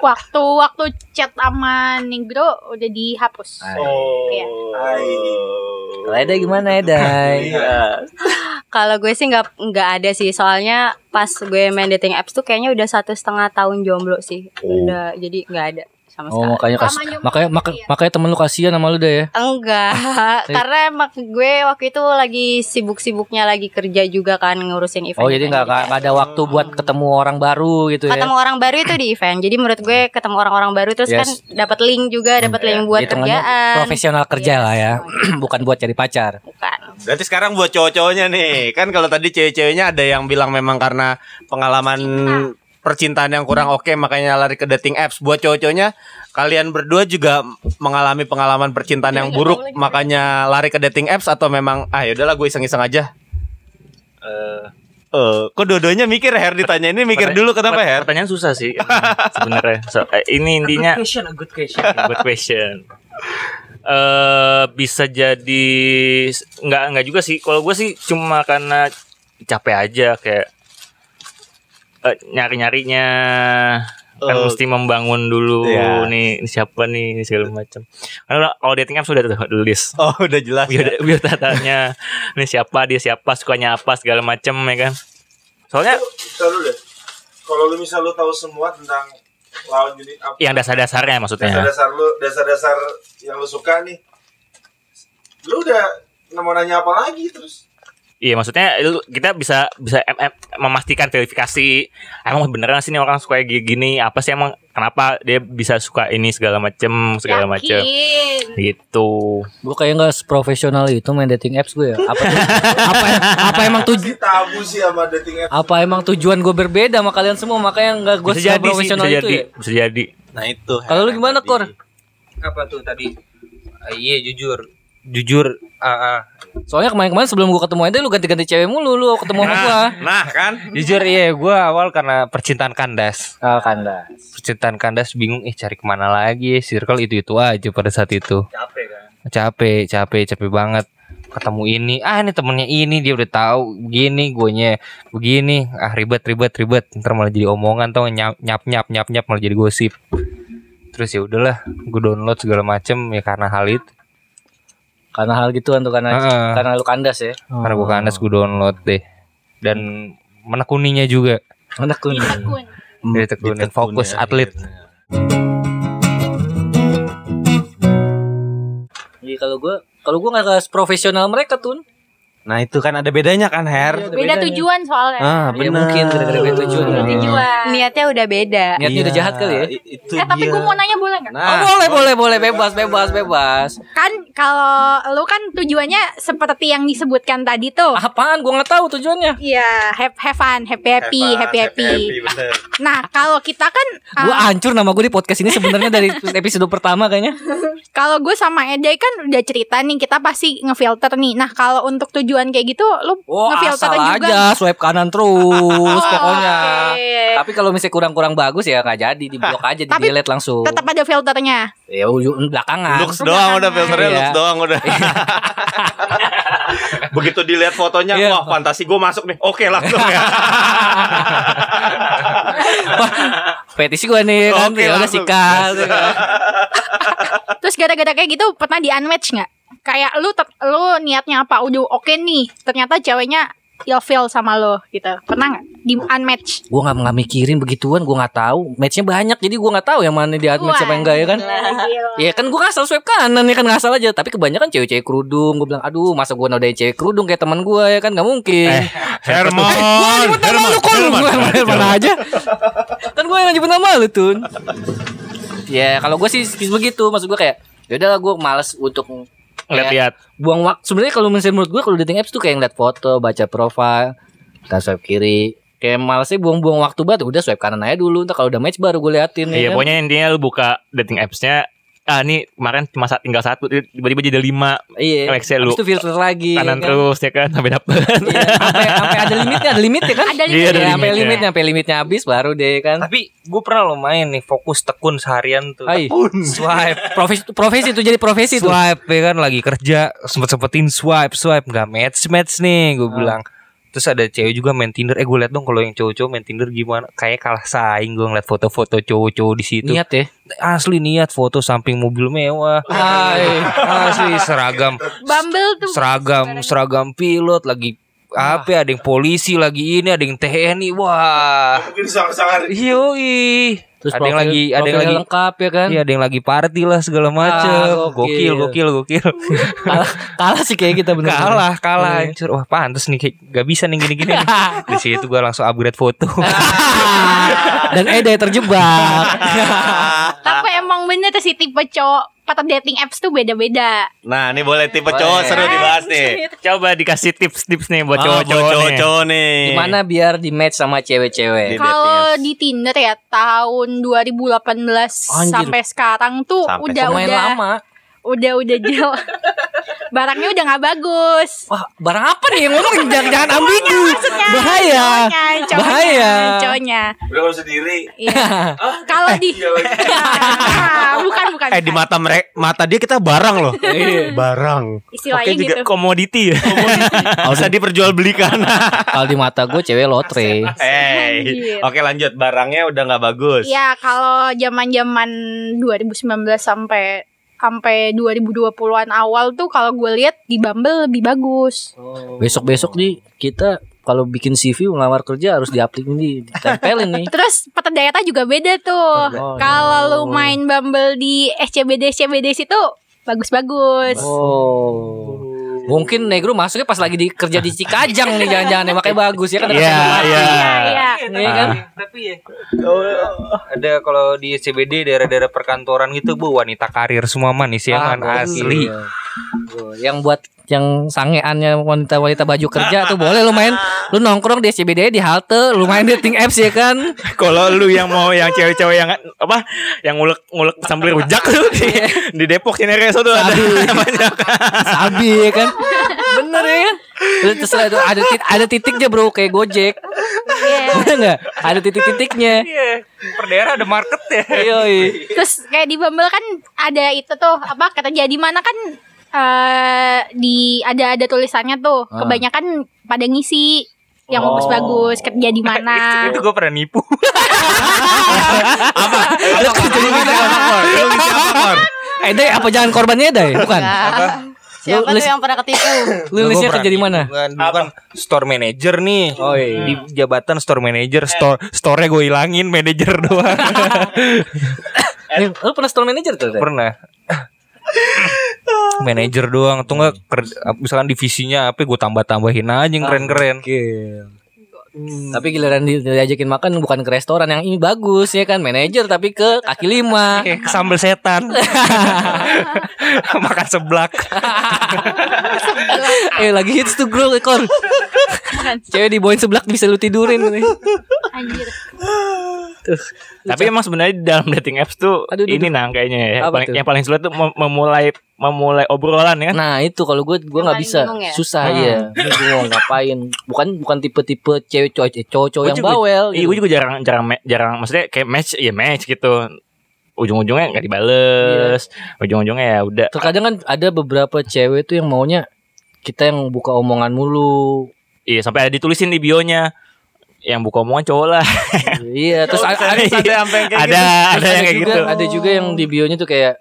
waktu waktu chat sama negro udah dihapus Oh. Iya. Kalau Eda gimana Eda? Kalau gue sih nggak nggak ada sih, soalnya pas gue main dating apps tuh kayaknya udah satu setengah tahun jomblo sih. Udah jadi nggak ada sama Oh sekali. makanya kas makanya maka, ya? makanya temen lu kasihan sama lu deh ya. Enggak, karena emang gue waktu itu lagi sibuk-sibuknya lagi kerja juga kan ngurusin event. Oh jadi nggak nggak nggak ada waktu buat ketemu orang baru gitu ya? ketemu orang baru itu di event. Jadi menurut gue ketemu orang-orang baru terus Yes. kan dapat link juga, dapat link buat Hitungannya kerjaan. profesional kerja Yes. lah ya, bukan buat cari pacar. Bukan. Berarti sekarang buat cowok-cowoknya nih, kan kalau tadi cewek-ceweknya ada yang bilang memang karena pengalaman percintaan yang kurang oke makanya lari ke dating apps. Buat cowok-cowoknya, kalian berdua juga mengalami pengalaman percintaan yang buruk makanya lari ke dating apps atau memang ah yaudahlah gue iseng-iseng aja. Eh, Eh, kok dua-duanya mikir Her ditanya ini mikir dulu kenapa Her? Pertanyaan susah sih sebenarnya. So, eh, ini intinya question, a good question. good question. Eh bisa jadi nggak nggak juga sih. Kalau gue sih cuma karena capek aja kayak eh, nyari nyarinya kan Eh, mesti membangun dulu iya. nih ini siapa nih segala macam. Karena kalau dating apps sudah tuh list. Oh, udah jelas. biar ya. biar tatanya ini siapa dia siapa sukanya apa segala macam ya kan. Soalnya deh. Kalau lu misal lu tahu semua tentang lawan jenis apa? yang dasar-dasarnya maksudnya. dasar-dasar lu, dasar-dasar yang lu suka nih. Lu udah mau nanya apa lagi terus? Iya maksudnya kita bisa bisa em- em- memastikan verifikasi emang beneran sih ini orang suka kayak gini apa sih emang kenapa dia bisa suka ini segala macem segala macem gitu Gue kayak nggak profesional itu main dating apps gue ya. Apa apa apa emang tuju Si tabu sih sama dating apps. apa emang tujuan gue berbeda sama kalian semua makanya nggak gue bisa jadi sih bisa profesional itu jadi ya. bisa jadi Nah, itu. Kalau lu gimana tadi. Kor? Apa tuh tadi? Ah, iya jujur, jujur. Ah, ah. Soalnya kemarin-kemarin sebelum gue ketemu Eda lu ganti-ganti cewek mulu lu ketemu sama gue. Nah, kan? Jujur iya, gue awal karena percintaan kandas. Oh, kanda. Percintaan kandas bingung, eh cari ke mana lagi? Circle itu itu aja pada saat itu. Capek kan. Capek, capek, capek banget. Ketemu ini, ah ini temennya ini dia udah tahu begini, guanya begini, ah ribet, ribet, ribet. Ntar malah jadi omongan tau nyap, nyap, nyap, nyap, nyap malah jadi gosip. Terus ya udahlah, gue download segala macem ya karena hal itu. Karena hal gituan tuh karena Heeh. karena lu kandas ya. Karena gue kandas gue download deh. Dan menekuninya juga. Kuning. Akun. Jadi tekunin fokus atlet. Iya kalau gue kalau gue nggak profesional mereka tuh. Nah, itu kan ada bedanya kan, Her? Beda tujuan soalnya. Ah, Iya benar. mungkin gara-gara beda tujuan. Beda tujuan. Niatnya udah beda. Niatnya udah jahat kali ya. i- Itu Eh tapi dia. gue mau nanya boleh nggak? Oh Nah, boleh boleh boleh bebas bebas bebas. Kan kalau lu kan tujuannya seperti yang disebutkan tadi tuh. Apaan? Gue nggak tahu tujuannya. Iya, have, have fun, happy happy, happy happy. bener. Nah, kalau kita kan Gue uh, hancur nama gue di podcast ini sebenarnya dari episode pertama kayaknya. kalau gue sama Ede kan udah cerita nih, kita pasti ngefilter nih. Nah, kalau untuk tujuan kayak gitu lu Oh ngefilter asal juga. aja swipe kanan terus pokoknya. oke. Tapi kalau misalnya kurang-kurang bagus ya nggak jadi di blok aja di Tapi delete langsung. Tetap ada filternya. Ya ujung belakangan. Looks doang udah filternya Iya. looks doang udah. Begitu dilihat fotonya, Iya. wah fantasi gue masuk nih. Oke langsung ya. Petisi gue nih kan Oke, ya udah langsung. sikat. Terus gara-gara kayak gitu pernah di unmatch nggak? Kayak lu tet- lu niatnya apa? Udah oke nih. Ternyata ceweknya ilfeel sama lo gitu. Pernah nggak? Di unmatch? gue nggak nggak mikirin begituan gue nggak tahu. Matchnya banyak jadi gue nggak tahu yang mana di match siapa yang enggak ya kan? Iya kan gue ngasal swipe kanan ya kan? Ngasal aja. Tapi kebanyakan cewek-cewek kerudung gue bilang aduh masa gue nodain cewek kerudung kayak teman gue ya kan? Nggak mungkin. Eh, Herman. gue nyebut nama lu kok? Lu gue mana aja. Kan gue yang nyebut nama lu tun. Ya kalau gue sih begitu. Maksud gue kayak yaudah gue males untuk lihat-lihat buang waktu sebenarnya kalau misalnya menurut gue kalau dating apps tuh kayak ngeliat foto baca profile dan swipe kiri kayak malesnya buang-buang waktu banget udah swipe kanan aja dulu ntar kalau udah match baru gue liatin iya ya kan? pokoknya intinya lu buka dating appsnya ah ini kemarin cuma tinggal satu tiba-tiba jadi lima. Iya. Excel lu. itu filter lagi kanan kan? terus ya kan? Sampai dapet. Iya, sampai sampai ada limitnya ada limitnya kan? Ada Iya, limitnya. ada Ya, sampai limitnya. limitnya sampai limitnya habis baru deh kan? Tapi gue pernah lo main nih fokus tekun seharian tuh. Hai. Swipe, profesi profesi itu jadi profesi tuh swipe ya kan? Lagi kerja sempet sempetin swipe swipe. Nggak match match nih gue bilang Terus ada cewek juga main Tinder. Eh gue liat dong kalau yang cowok-cowok main Tinder gimana? Kayak kalah saing gue ngeliat foto-foto cowok-cowok di situ. Niat ya. Asli niat foto samping mobil mewah. Hai. Asli seragam Bumble tuh seragam seragam pilot lagi apa ya, ada yang polisi lagi ini ada yang TNI wah Mungkin sangar-sangar. yoi Terus ada yang lagi ada yang lagi lengkap ya kan. Iya ada yang lagi party lah segala macem Ah, gokil gokil. gokil gokil kalah, kalah sih kayak kita bener. kalah kalah Iya. hancur wah pantes nih kayak gak bisa nih gini gini di situ gue langsung upgrade foto Dan Eda terjebak. Tapi emang bener tuh si tipe cowok pada dating apps tuh beda-beda Nah, ini boleh tipe cowok seru dibahas nih. Coba dikasih tips-tips nih buat Ah, cowok-cowok nih. cowok-cowok nih. Gimana biar di match sama cewek-cewek? Kalau di Tinder ya tahun 2018 Anjir. sampai sekarang tuh Sampai udah udah lama. udah udah jel barangnya udah nggak bagus Wah, barang apa nih yang ngomong jangan jangan ambigu. Maksudnya Bahaya. cowoknya, cowoknya, Bahaya. cowoknya Udah kalau sendiri. Iya. kalau di Iya lagi. Ah, bukan bukan Eh di mata mereka mata dia kita barang loh. barang. istilahnya Oke juga gitu komoditi ya. Bisa diperjualbelikan. Kalau di mata gue cewek lotre. Hey. Oke lanjut barangnya udah nggak bagus. Ya kalau zaman zaman 2019 sampai sampai 2020-an awal tuh kalau gue lihat di Bumble lebih bagus. Besok-besok nih kita kalau bikin CV ngelamar kerja harus diaplikin di ditempelin nih. Terus petadata juga beda tuh. Oh, kalau lu main Bumble di SCBD SCBD situ bagus-bagus. Oh. Mungkin negro masuknya pas lagi di kerja di Cikajang nih jangan-jangan ya makanya bagus ya kan Iya, iya. Iya, iya. Iya kan? tapi ya ada kalau di CBD daerah-daerah perkantoran gitu bu wanita karir semua manis ya kan Ah, asli iya. Yang buat yang sangeannya wanita-wanita baju kerja tuh boleh lu main. Lu nongkrong di SCBD di halte lu main dating apps ya kan? Kalau lu yang mau yang cewek-cewek yang apa yang ngulek-ngulek sambil rujak tuh di, di Depok sini Reso tuh ada banyak. sabi ya kan? Bener ya kan? Lu terserah itu ada tit- ada titiknya bro kayak gojek. Bener nggak? Ada titik-titiknya. Iya per daerah ada market ya. Yoi. Terus kayak di Bumble kan ada itu tuh apa kata jadi mana kan eh di ada ada tulisannya tuh. Ah. Kebanyakan pada ngisi yang Oh. bagus-bagus kerja di mana. itu gue pernah nipu Lu kerja di mana? Eh, Day, apa jangan korbannya Day? Bukan. Siapa Lu- tuh yang pernah ketipu? Lu nulisnya kerja di mana? Bukan, bukan store manager nih. Oh, iya. Di jabatan store manager, store store-nya gue hilangin, manager doang. Eh, lu pernah store manager tuh? Pernah. Manager doang atau enggak misalkan divisinya apa gue tambah-tambahin aja yang keren-keren. Tapi giliran di- diajakin makan bukan ke restoran yang ini bagus ya kan manajer tapi ke kaki lima. Kayak sambal setan. Makan seblak. eh lagi hits tuh bro ekor. Cewek dibawain seblak bisa lu tidurin nih. Anjir. Tapi emang sebenarnya di dalam dating apps tuh Aduh, aduh, ini nang kayaknya ya. Apa Paling, tuh? yang paling sulit tuh mem- memulai memulai obrolan ya kan. Nah itu kalau gue gue nggak bisa ya? susah Hmm. ya. Bingung ngapain? Bukan bukan tipe-tipe cewek cowok eh, cowok-cowok Gua yang juga- bawel. Iya, gitu. gue juga jarang jarang jarang maksudnya kayak match ya match gitu. Ujung-ujungnya nggak dibales. Iya. Ujung-ujungnya ya udah. Terkadang kan ada beberapa cewek tuh yang maunya kita yang buka omongan mulu. Iya, sampai ada ditulisin di bionya yang buka omongan cowok lah. iya, terus ada ada, ada ada, ada yang kayak juga, gitu. Ada juga yang di bionya tuh kayak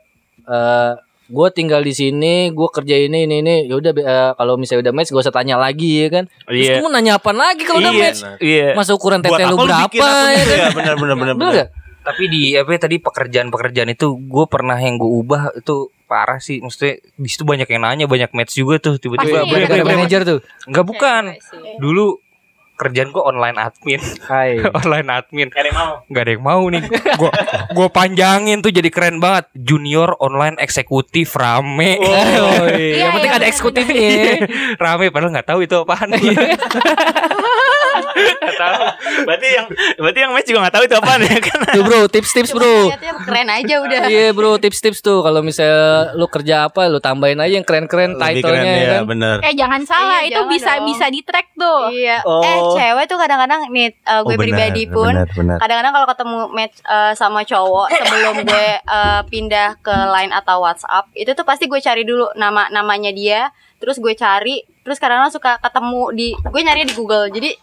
eh gue tinggal di sini, gue kerja ini ini ini. Ya udah eh, kalau misalnya udah match gak usah tanya lagi ya kan. Terus Iya. kamu nanya apa lagi kalau udah Iya, match? Iya. Masa ukuran tete apa lu berapa ya itu kan? ya? Benar benar benar Bener? Tapi di apa ya, tadi pekerjaan-pekerjaan itu gue pernah yang gue ubah itu parah sih. Maksudnya di situ banyak yang nanya, banyak match juga tuh tiba-tiba. Pasti. Manajer tuh. Enggak bukan. Dulu kerjaan gue online admin. Hai. online admin. Gak ada yang mau. Gak ada yang mau nih. Gue gue panjangin tuh jadi keren banget. Junior online eksekutif rame. Oh, iya. Yang Iya, penting iya, ada eksekutifnya. rame padahal nggak tahu itu apaan. Nggak tahu. Berarti yang berarti yang match juga nggak tahu itu apaan ya kan. Tuh bro, tips-tips bro. Keren aja udah. Iya bro, tips-tips tuh kalau misalnya lu kerja apa, lu tambahin aja yang keren-keren Lebih keren title-nya ya ya, kan. benar. Eh jangan salah, Iya, itu jangan bisa dong. bisa di track tuh. Iya. Oh. Eh cewek tuh kadang-kadang nih uh, gue Oh, benar, pribadi pun kadang-kadang kalau ketemu match uh, sama cowok sebelum gue uh, pindah ke line atau WhatsApp itu tuh pasti gue cari dulu nama namanya dia terus gue cari terus kadang suka ketemu di gue nyari di Google jadi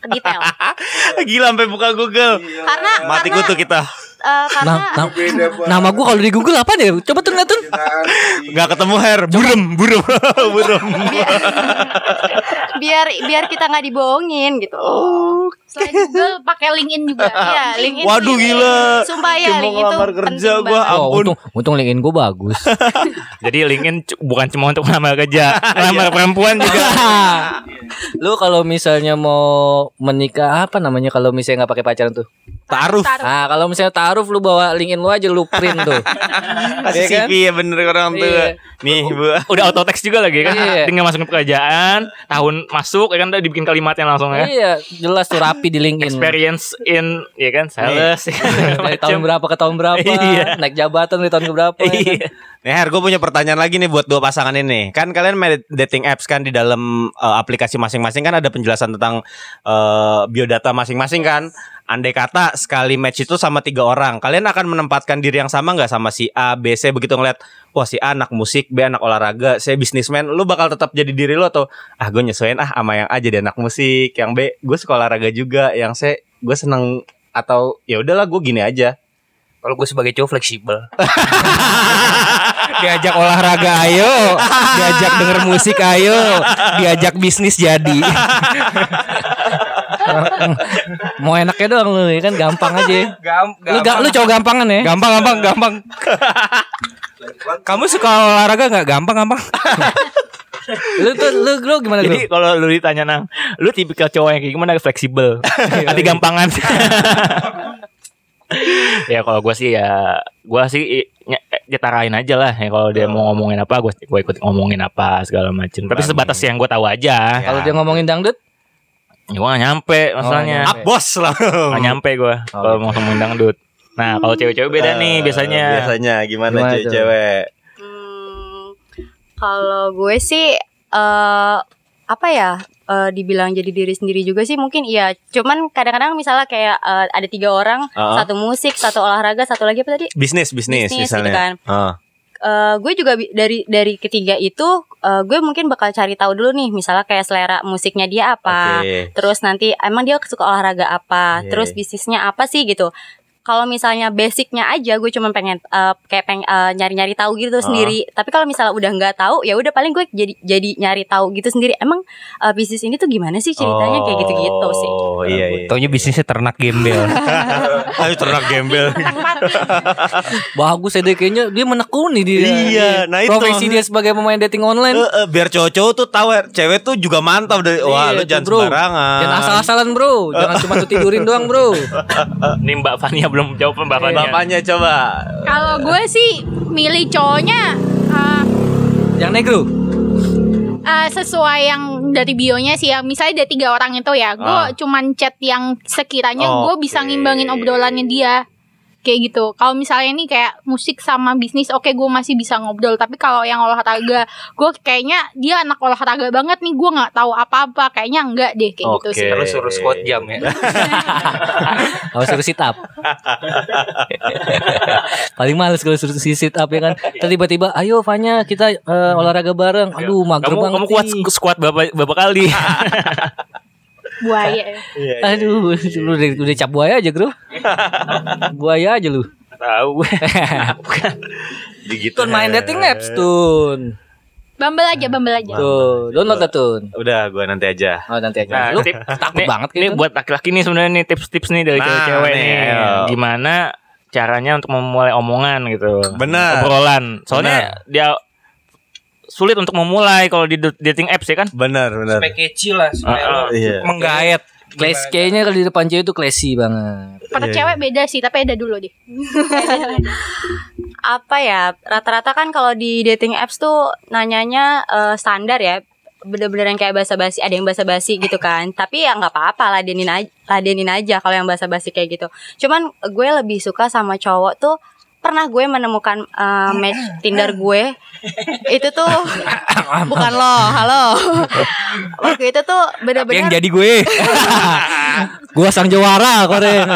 detail Gila sampai buka Google. karena Mati karena, kutu kita. eh, karena Nah, nah, Beda banget. nama gua kalau di Google apa deh? Coba tuh lihat tuh. Kenaan di- Nggak ketemu Her, burem, burem, burem. biar biar kita nggak dibohongin gitu Oh. Selain Google pakai LinkedIn juga. Iya, LinkedIn. Waduh, sih. gila. Sumpah ya, LinkedIn itu ngelamar kerja gua. Oh, Ampun. untung untung LinkedIn gua bagus. Jadi LinkedIn bukan cuma untuk melamar kerja, melamar perempuan juga. lu kalau misalnya mau menikah apa namanya kalau misalnya nggak pakai pacaran tuh? Taruh. Ah, kalau misalnya taruh lu bawa LinkedIn lu aja lu print tuh. Kasih Iya kan? CV ya bener orang tuh. Iya. Nih, Bu. Udah auto text juga lagi kan. Iya. Tinggal masukin pekerjaan, tahun masuk ya kan udah dibikin kalimatnya langsung ya. Iya, jelas tuh rapi di LinkedIn. Experience in ya kan sales. Dari tahun berapa ke tahun berapa? Iya. Naik jabatan dari tahun ke berapa? ya kan? Iya. Nih Her, gue punya pertanyaan lagi nih buat dua pasangan ini. Kan kalian main dating apps kan di dalam eh, aplikasi masing-masing kan ada penjelasan tentang eh, biodata masing-masing kan. Andai kata sekali match itu sama tiga orang, kalian akan menempatkan diri yang sama nggak sama si A, B, C begitu ngeliat, wah si A anak musik, B anak olahraga, C bisnismen, lu bakal tetap jadi diri lu atau ah gue nyesuaiin ah sama yang A jadi anak musik, yang B gue suka olahraga juga, yang C gue seneng atau ya udahlah gue gini aja. Kalau gue sebagai cowok fleksibel. diajak olahraga ayo, diajak denger musik ayo, diajak bisnis jadi. Mau enaknya doang lu ya kan gampang aja. Gam, Lu ga, lu cowok gampangan ya? gampang gampang gampang. Kamu suka olahraga nggak gampang gampang? Lu tuh lu, lu gimana lu? Jadi kalau lu ditanya nang, lu tipikal cowok yang kayak gimana fleksibel, nanti gampangan. ya kalau gue sih ya, gue sih nyetarain aja lah. Ya kalau dia mau ngomongin apa, gue gue ikut ngomongin apa segala macem. Tapi sebatas yang gue tahu aja. Kalau dia ngomongin dangdut, Ya, gue gak nyampe masalahnya. nyampe. Up bos langsung. Gak nyampe gue kalau mau ngomongin dangdut. Nah kalau cewek-cewek beda nih Eh, biasanya. Biasanya gimana, Gimana cuy tuh? cewek? Hmm, kalau gue sih eh apa ya eh, dibilang jadi diri sendiri juga sih mungkin iya cuman kadang-kadang misalnya kayak eh, ada tiga orang Uh-uh. satu musik satu olahraga satu lagi apa tadi Bisnis, bisnis, Bisnis misalnya. gitu kan. Ah. Eh, gue juga dari dari ketiga itu eh, gue mungkin bakal cari tahu dulu nih misalnya kayak selera musiknya dia apa Oke. terus nanti emang dia suka olahraga apa Oke. terus bisnisnya apa sih gitu kalau misalnya basicnya aja gue cuma pengen eh, kayak peng eh, nyari-nyari tahu gitu Ah. sendiri tapi kalau misalnya udah nggak tahu ya udah paling gue jadi jadi nyari tahu gitu sendiri emang eh, bisnis ini tuh gimana sih ceritanya kayak gitu-gitu sih Oh iya iya. Taunya bisnisnya ternak gembel. Ayo ternak gembel. bagus ya deh kayaknya dia menekuni dia. Iya, nah itu. Profesi dia sebagai pemain dating online. Eh, eh, biar cowok-cowok tuh tahu cewek tuh juga mantap dari wah lu Iya, tuh, jangan bro. sembarangan. Jangan asal-asalan bro Jangan cuma tuh tidurin doang bro Ini Mbak Fania belum jawab Fania. Bapaknya coba. Kalau gue sih milih cowoknya uh, Yang negro uh, sesuai yang dari bionya sih ya. Misalnya ada tiga orang itu ya, gue Ah. cuman chat yang sekiranya gue bisa ngimbangin obrolannya dia. Kayak gitu. Kalau misalnya ini kayak musik sama bisnis, oke gue masih bisa ngobrol. Tapi kalau yang olahraga, gue kayaknya dia anak olahraga banget nih. Gue nggak tahu apa-apa. Kayaknya enggak deh kayak gitu Oke. sih. Terus suruh squat jam ya. Kalau suruh sit up Paling males kalau suruh si sit up ya kan Terus tiba-tiba Ayo Fanya kita eh, olahraga bareng Aduh mager Kamu banget kamu kuat squat berapa berapa kali? Buaya. Iya, Aduh Lu udah, udah cap buaya aja bro Buaya aja lu Tahu. Gitu. Tun main dating apps Tun Bumble aja, Bumble aja. Tuh download dah Tun Udah, gua nanti aja. Oh nanti aja Nah, Lu tip- takut nih, banget Ini gitu buat laki-laki nih sebenarnya nih tips-tips nih dari Nah, cewek-cewek nih, nih. ayo. Gimana caranya untuk memulai omongan gitu. Benar. Obrolan. Soalnya dia sulit untuk memulai kalau di dating apps ya kan. Benar, benar. Supaya kecil lah, supaya ah. lo Iya. menggayat. Class kayaknya kalau di depan cewek tuh classy banget Pada Iya, cewek beda sih, tapi ada dulu deh. apa ya rata-rata kan kalau di dating apps tuh nanyanya eh, standar ya bener-bener yang kayak basa-basi ada yang basa-basi gitu kan tapi ya nggak apa-apa ladenin aja ladenin aja kalau yang basa-basi kayak gitu cuman gue lebih suka sama cowok tuh pernah gue menemukan eh, match Tinder gue itu tuh bukan lo halo waktu itu tuh Yang bener-bener jadi gue. Gua sang jawara kemarin.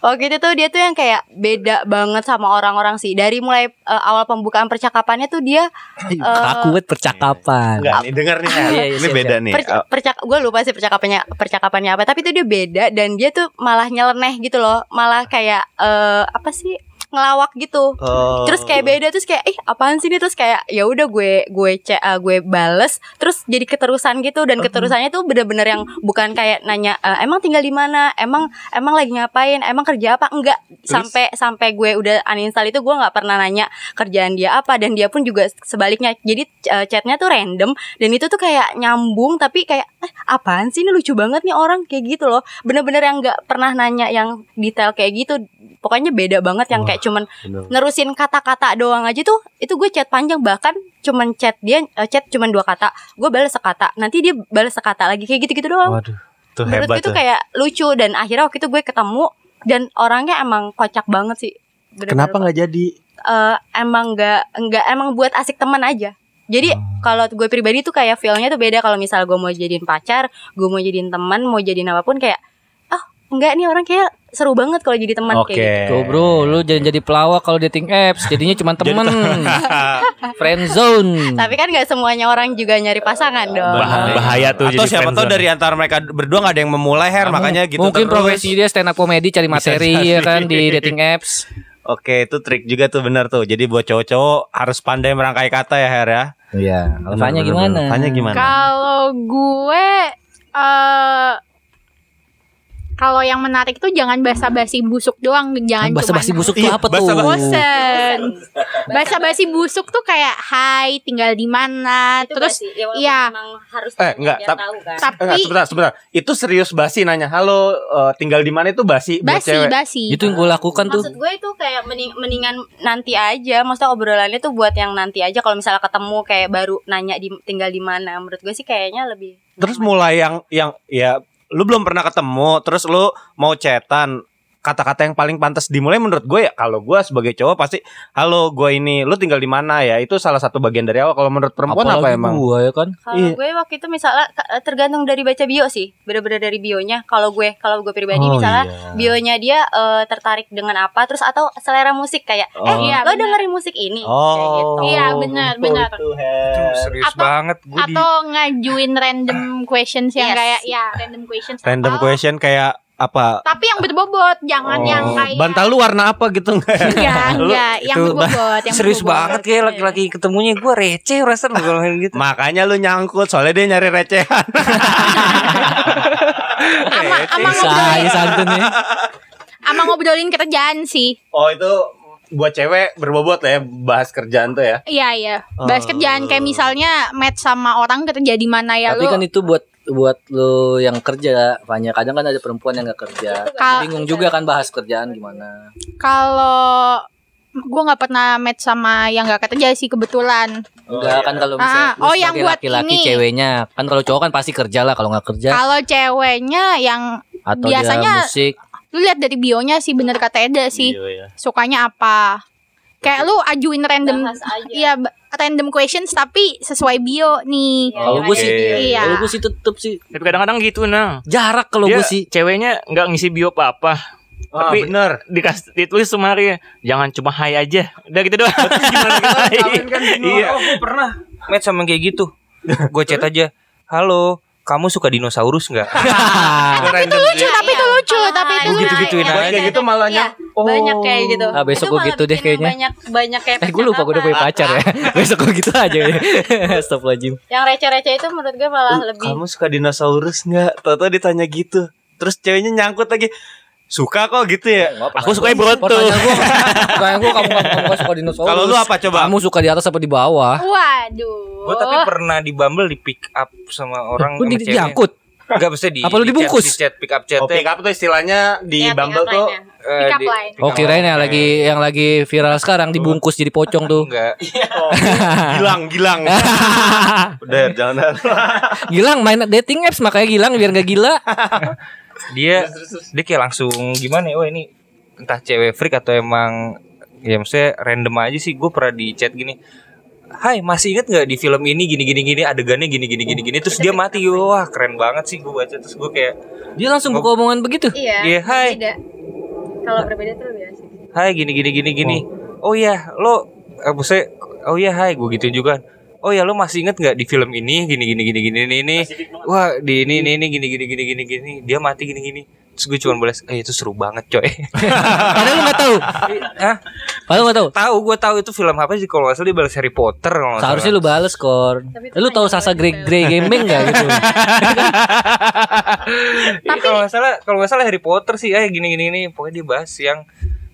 Waktu itu tuh dia tuh yang kayak beda banget sama orang-orang sih. Dari mulai eh, awal pembukaan percakapannya tuh dia eh, Kaku banget percakapan. Enggak nih denger nih. Iya, iya, ini siap, beda nih. perc- percak gue lupa sih percakapannya percakapannya apa tapi itu dia beda dan dia tuh malah nyeleneh gitu loh malah kayak eh, apa sih ngelawak gitu. Oh. terus kayak beda terus kayak ih apaan sih ini? Terus kayak ya udah gue gue cek uh, gue bales. Terus jadi keterusan gitu dan keterusannya tuh bener-bener yang bukan kayak nanya "Eh, emang tinggal di mana? Emang emang lagi ngapain? Emang kerja apa? Enggak. Sampai sampai gue udah uninstall itu gue nggak pernah nanya kerjaan dia apa dan dia pun juga sebaliknya. Jadi uh, chatnya tuh random dan itu tuh kayak nyambung tapi kayak eh, apaan sih ini? Lucu banget nih orang kayak gitu loh. Bener-bener yang nggak pernah nanya yang detail kayak gitu. Pokoknya beda banget yang kayak cuman nerusin kata-kata doang aja tuh itu gue chat panjang. Bahkan cuman chat dia eh, chat cuman dua kata. Gue balas sekata. Nanti dia balas sekata lagi kayak gitu-gitu doang. Waduh, tuh menurut hebat gue tuh tuh. kayak lucu. Dan akhirnya waktu itu gue ketemu dan orangnya emang kocak banget sih. Bener-bener Kenapa nggak jadi? eh, emang nggak nggak emang buat asik teman aja. Jadi Oh. kalau gue pribadi tuh kayak feelnya tuh beda. Kalau misal gue mau jadiin pacar gue mau jadiin teman mau jadiin apa pun kayak enggak nih orang kayak seru banget kalau jadi teman Oke. kayak gitu Tuh bro, lu jangan jadi pelawak kalau dating apps, jadinya cuma temen. Friend zone. tapi kan nggak semuanya orang juga nyari pasangan dong Bah- bahaya tuh Atau jadi siapa tahu dari antara mereka berdua nggak ada yang memulai her makanya gitu Mungkin terus. profesi dia stand up comedy cari materi jadi. ya kan di dating apps. Oke, itu trik juga tuh benar tuh. Jadi buat cowok-cowok harus pandai merangkai kata ya Her ya. Iya, bener, gimana? Alfanya gimana? Kalau gue eh kalau yang menarik tuh jangan basa-basi busuk doang, jangan Bahasa basi cuman busuk tuh Iya, apa tuh? basa-basi. bosen. Basa-basi busuk tuh kayak hai, tinggal di mana, terus iya. harus Eh, enggak, tap- kan. Enggak, tapi sebentar, sebentar. Itu serius basi nanya. Halo, eh, tinggal di mana itu basi buat basi cewek. basi. Itu yang gue lakukan tuh. Maksud gue itu kayak mending, mendingan nanti aja Maksudnya obrolannya tuh buat yang nanti aja Kalau misalnya ketemu kayak baru nanya di, tinggal di mana Menurut gue sih kayaknya lebih Terus mulai yang yang ya lu belum pernah ketemu, terus lu mau chatan kata-kata yang paling pantas dimulai menurut gue ya kalau gue sebagai cowok pasti halo gue ini lu tinggal di mana ya itu salah satu bagian dari awal kalau menurut perempuan apa Apalagi emang gua ya kan? Kalau Iya. gue waktu itu misalnya tergantung dari baca bio sih Bener-bener dari bionya Kalau gue kalau gue pribadi Oh, misalnya iya. Bionya dia eh, tertarik dengan apa Terus atau selera musik kayak Eh Oh. Iya, lo bener. dengerin musik ini Kayak Oh, gitu. Iya, benar, benar. Itu, Tuh, Her. serius Atau- banget gue di Atau ngajuin random questions yang Yes. kayak ya random questions. Random atau- question kayak apa? Tapi yang berbobot, jangan yang Oh, kayak bantal lu warna apa gitu enggak? Enggak, Lu- enggak, yang berbobot, yang serius berbobot. banget kayak laki-laki ketemunya gue receh perasaan lu kalau gitu. Makanya lu nyangkut soalnya dia nyari recehan. Ama, ama ngobrolin, ya ama ngobrolin kerjaan sih. oh, itu buat cewek berbobot lah ya bahas kerjaan tuh ya. Iya, iya. Bahas Oh. kerjaan kayak misalnya match sama orang kerja di mana ya Tapi lu. kan itu buat buat lu yang kerja banyak kadang kan ada perempuan yang nggak kerja Kal- bingung juga kan bahas kerjaan gimana Kalau gue nggak pernah match sama yang nggak kerja sih kebetulan. enggak kan kalau Ah, misalnya lu oh, yang buat laki-laki ini. ceweknya kan kalau cowok kan pasti kerja lah kalau nggak kerja Kalau ceweknya yang atau biasanya- dia musik lu lihat dari bionya sih bener kata Eda sih. Iya, Sukanya apa? Kayak lu ajuin random. Iya, random questions tapi sesuai bio nih. Ya, kalau gue sih bio. Iya. kalau gue sih tetep sih Tapi kadang-kadang gitu nah. jarak kalau gue sih ceweknya nggak ngisi bio apa-apa. Ah, Tapi bener. dikasih ditulis sumari jangan cuma hai aja. Udah gitu doang. Gimana kita hai? Iya. Oh, gue pernah match sama kayak gitu. gue chat aja, halo, kamu suka dinosaurus nggak? Random Lucu, tapi itu lucu, tapi itu Gua lucu. gitu-gituin Iya, aja. iya, Kayak gitu malah iya. nyam- Oh. Banyak kayak gitu. Ah, besok Itu malah gitu deh kayaknya. Banyak banyak kayak eh gue lupa gue udah punya pacar ya besok gue gitu aja ya stop lagi Yang receh-receh itu menurut gue malah lebih Kamu suka dinosaurus nggak? Tahu ditanya gitu. Terus ceweknya nyangkut lagi. Suka kok gitu ya. Aku suka Boruto. Pertanyaan gue Pertanyaan gue kamu, kamu, suka dinosaurus Kalau lu apa coba? Kamu suka di atas apa di bawah Waduh. gue tapi pernah di Bumble di pick up sama orang Lu di, diangkut Enggak bisa di Apa lu di dibungkus? chat, di chat pick up chat Oh, pick up tuh istilahnya di Ya, Bumble pick tuh line-nya. Eh, Pick up di- line. Oh kirain yang lagi yang lagi viral sekarang dibungkus jadi pocong tuh. enggak gilang, gilang. Udah, jangan. Gilang main dating apps makanya Gilang biar gak gila. dia dia kayak langsung gimana ya? Oh ini entah cewek freak atau emang ya maksudnya random aja sih. Gue pernah di chat gini Hai masih inget nggak di film ini gini gini gini adegannya gini gini gini gini? Terus dia mati. Wah keren banget sih gue baca. Terus gue kayak Dia langsung buka omongan begitu. Iya. Iya, hai. Kalau berbeda tuh lebih asik. Hai gini gini gini gini. Oh, iya lo eh, maksudnya oh iya hai. Gue gitu juga Oh ya lo masih inget nggak di film ini gini gini gini gini ini ini wah di ini ini ini gini gini gini gini gini dia mati gini gini terus gue cuma balas eh itu seru banget coy Padahal lu gak tahu. Hah? Padahal lu gak tahu. tahu gue tahu itu film apa sih kalau nggak salah dia balas Harry Potter kalau nggak Seharusnya lu bales kor. Tapi Lu tahu Sasa Grey. Grey Gaming gak gitu? Iya, kalau nggak salah kalau nggak salah Harry Potter sih eh gini gini ini pokoknya dia bahas yang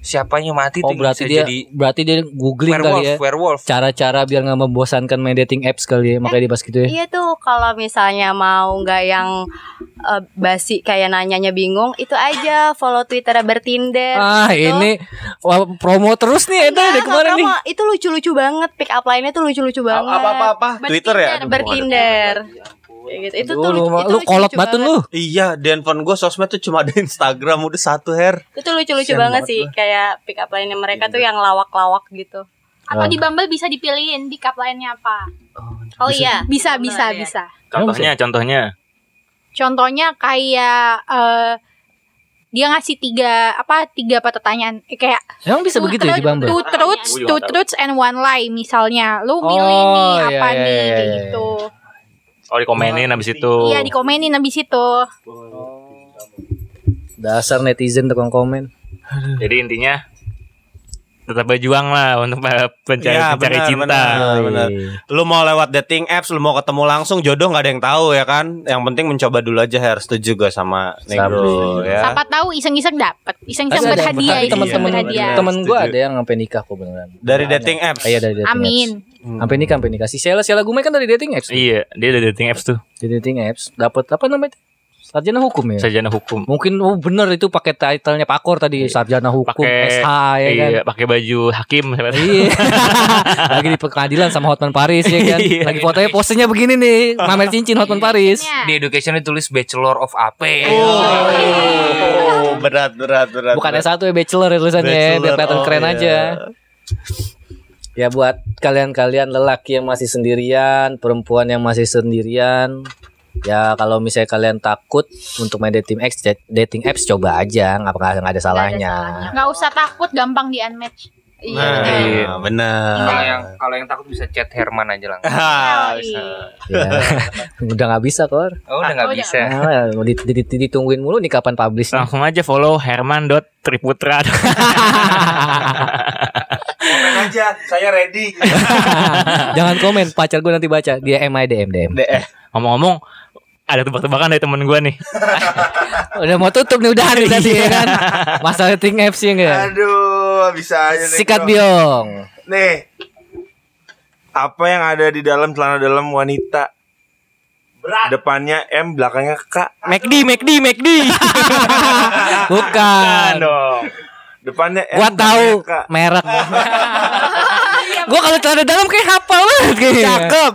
siapanya mati Oh tuh berarti bisa dia jadi berarti dia googling werewolf kali ya. werewolf Cara-cara biar nggak membosankan main dating apps kali ya. Makanya dibahas gitu ya. Iya tuh kalau misalnya mau nggak yang eh, basi kayak nanyanya bingung itu aja follow Twitter bertinder. Ah gitu. ini wah, promo terus nih Eda Enggak, dari kemarin nggak nih. promo. Itu lucu-lucu banget. Pick up line-nya tuh lucu-lucu banget. Apa apa apa? Twitter ya? Aduh, Bertinder. Kayak gitu. Itu tuh Lu, itu lu kolot banget. lu. Iya, di handphone gue sosmed tuh cuma ada Instagram udah satu her. Itu lucu-lucu banget banget sih. Kayak pick up line mereka tuh yang lawak-lawak gitu. Atau di Bumble bisa dipilihin di cup lainnya apa? Oh iya. Bisa, bisa, ya. bisa. Contohnya, contohnya. Contohnya kayak eh dia ngasih tiga apa tiga pertanyaan Eh, kayak Emang bisa begitu ya di truth- Bumble? Two truths, two truths and one lie misalnya. Lu milih Oh, nih iya, apa iya, nih iya, kayak iya. Oh dikomenin habis itu. Iya dikomenin habis itu. Dasar netizen tukang komen. Jadi intinya tetap berjuang lah untuk pencari Iya, pencari benar, cinta. benar. Oh, benar. iya. Lu mau lewat dating apps, lu mau ketemu langsung jodoh nggak ada yang tahu ya kan? Yang penting mencoba dulu aja her. Setuju gak sama Negro ya? Siapa tahu iseng-iseng dapat. Iseng-iseng tapi iseng-iseng teman-teman berhadiah. teman gue Setuju. ada yang sampai nikah kok beneran. Dari dating apps? Iya dari dating Amin. apps. Sampai nikah sampai nikah. Si Sheila Sheila Gumai kan dari dating apps. Iya, dia ada dating apps tuh. Di dating apps dapat apa namanya? Sarjana hukum ya. Sarjana hukum. Mungkin oh bener itu pakai titlenya Pakor tadi sarjana hukum Pakai SH ya kan. Iya, pakai baju hakim Iya. Lagi di pengadilan sama Hotman Paris ya kan. Iya. Lagi fotonya posenya begini nih, mamer cincin Hotman Paris. Iya. di education ditulis Bachelor of AP Oh, berat berat berat. Bukan berat. S1 ya bachelor ya tulisannya biar Bachelor, kelihatan oh, keren iya. aja. Ya buat kalian-kalian lelaki yang masih sendirian, perempuan yang masih sendirian, ya kalau misalnya kalian takut untuk main dating apps, dating apps coba aja, nggak nggak nggak ada salahnya. Nggak usah takut gampang di unmatch. Iya. Nah, benar. iya, benar. kalau yang kalau yang takut bisa chat Herman aja langsung Ah, Yoi. bisa. Ya. Udah nggak bisa kor. oh udah nggak Oh, bisa Ah, mau di- di- di- ditungguin mulu nih kapan publish. Langsung aja follow herman.triputra. Komen aja, saya ready. Jangan komen, pacar gue nanti baca. Dia MI DM DM. Ngomong-ngomong, ada tebak-tebakan dari temen gue nih. Udah mau tutup nih udah nih tadi ya kan. Masalah apps ya enggak? Aduh, bisa aja nih. Sikat Bro. biong. Nih. Apa yang ada di dalam celana dalam wanita? Berat. Depannya M, belakangnya K. McD, McD, McD. Bukan. dong. Depannya M, Gua tahu merek. Gua kalau celana dalam kayak hafal banget kayaknya. Cakep.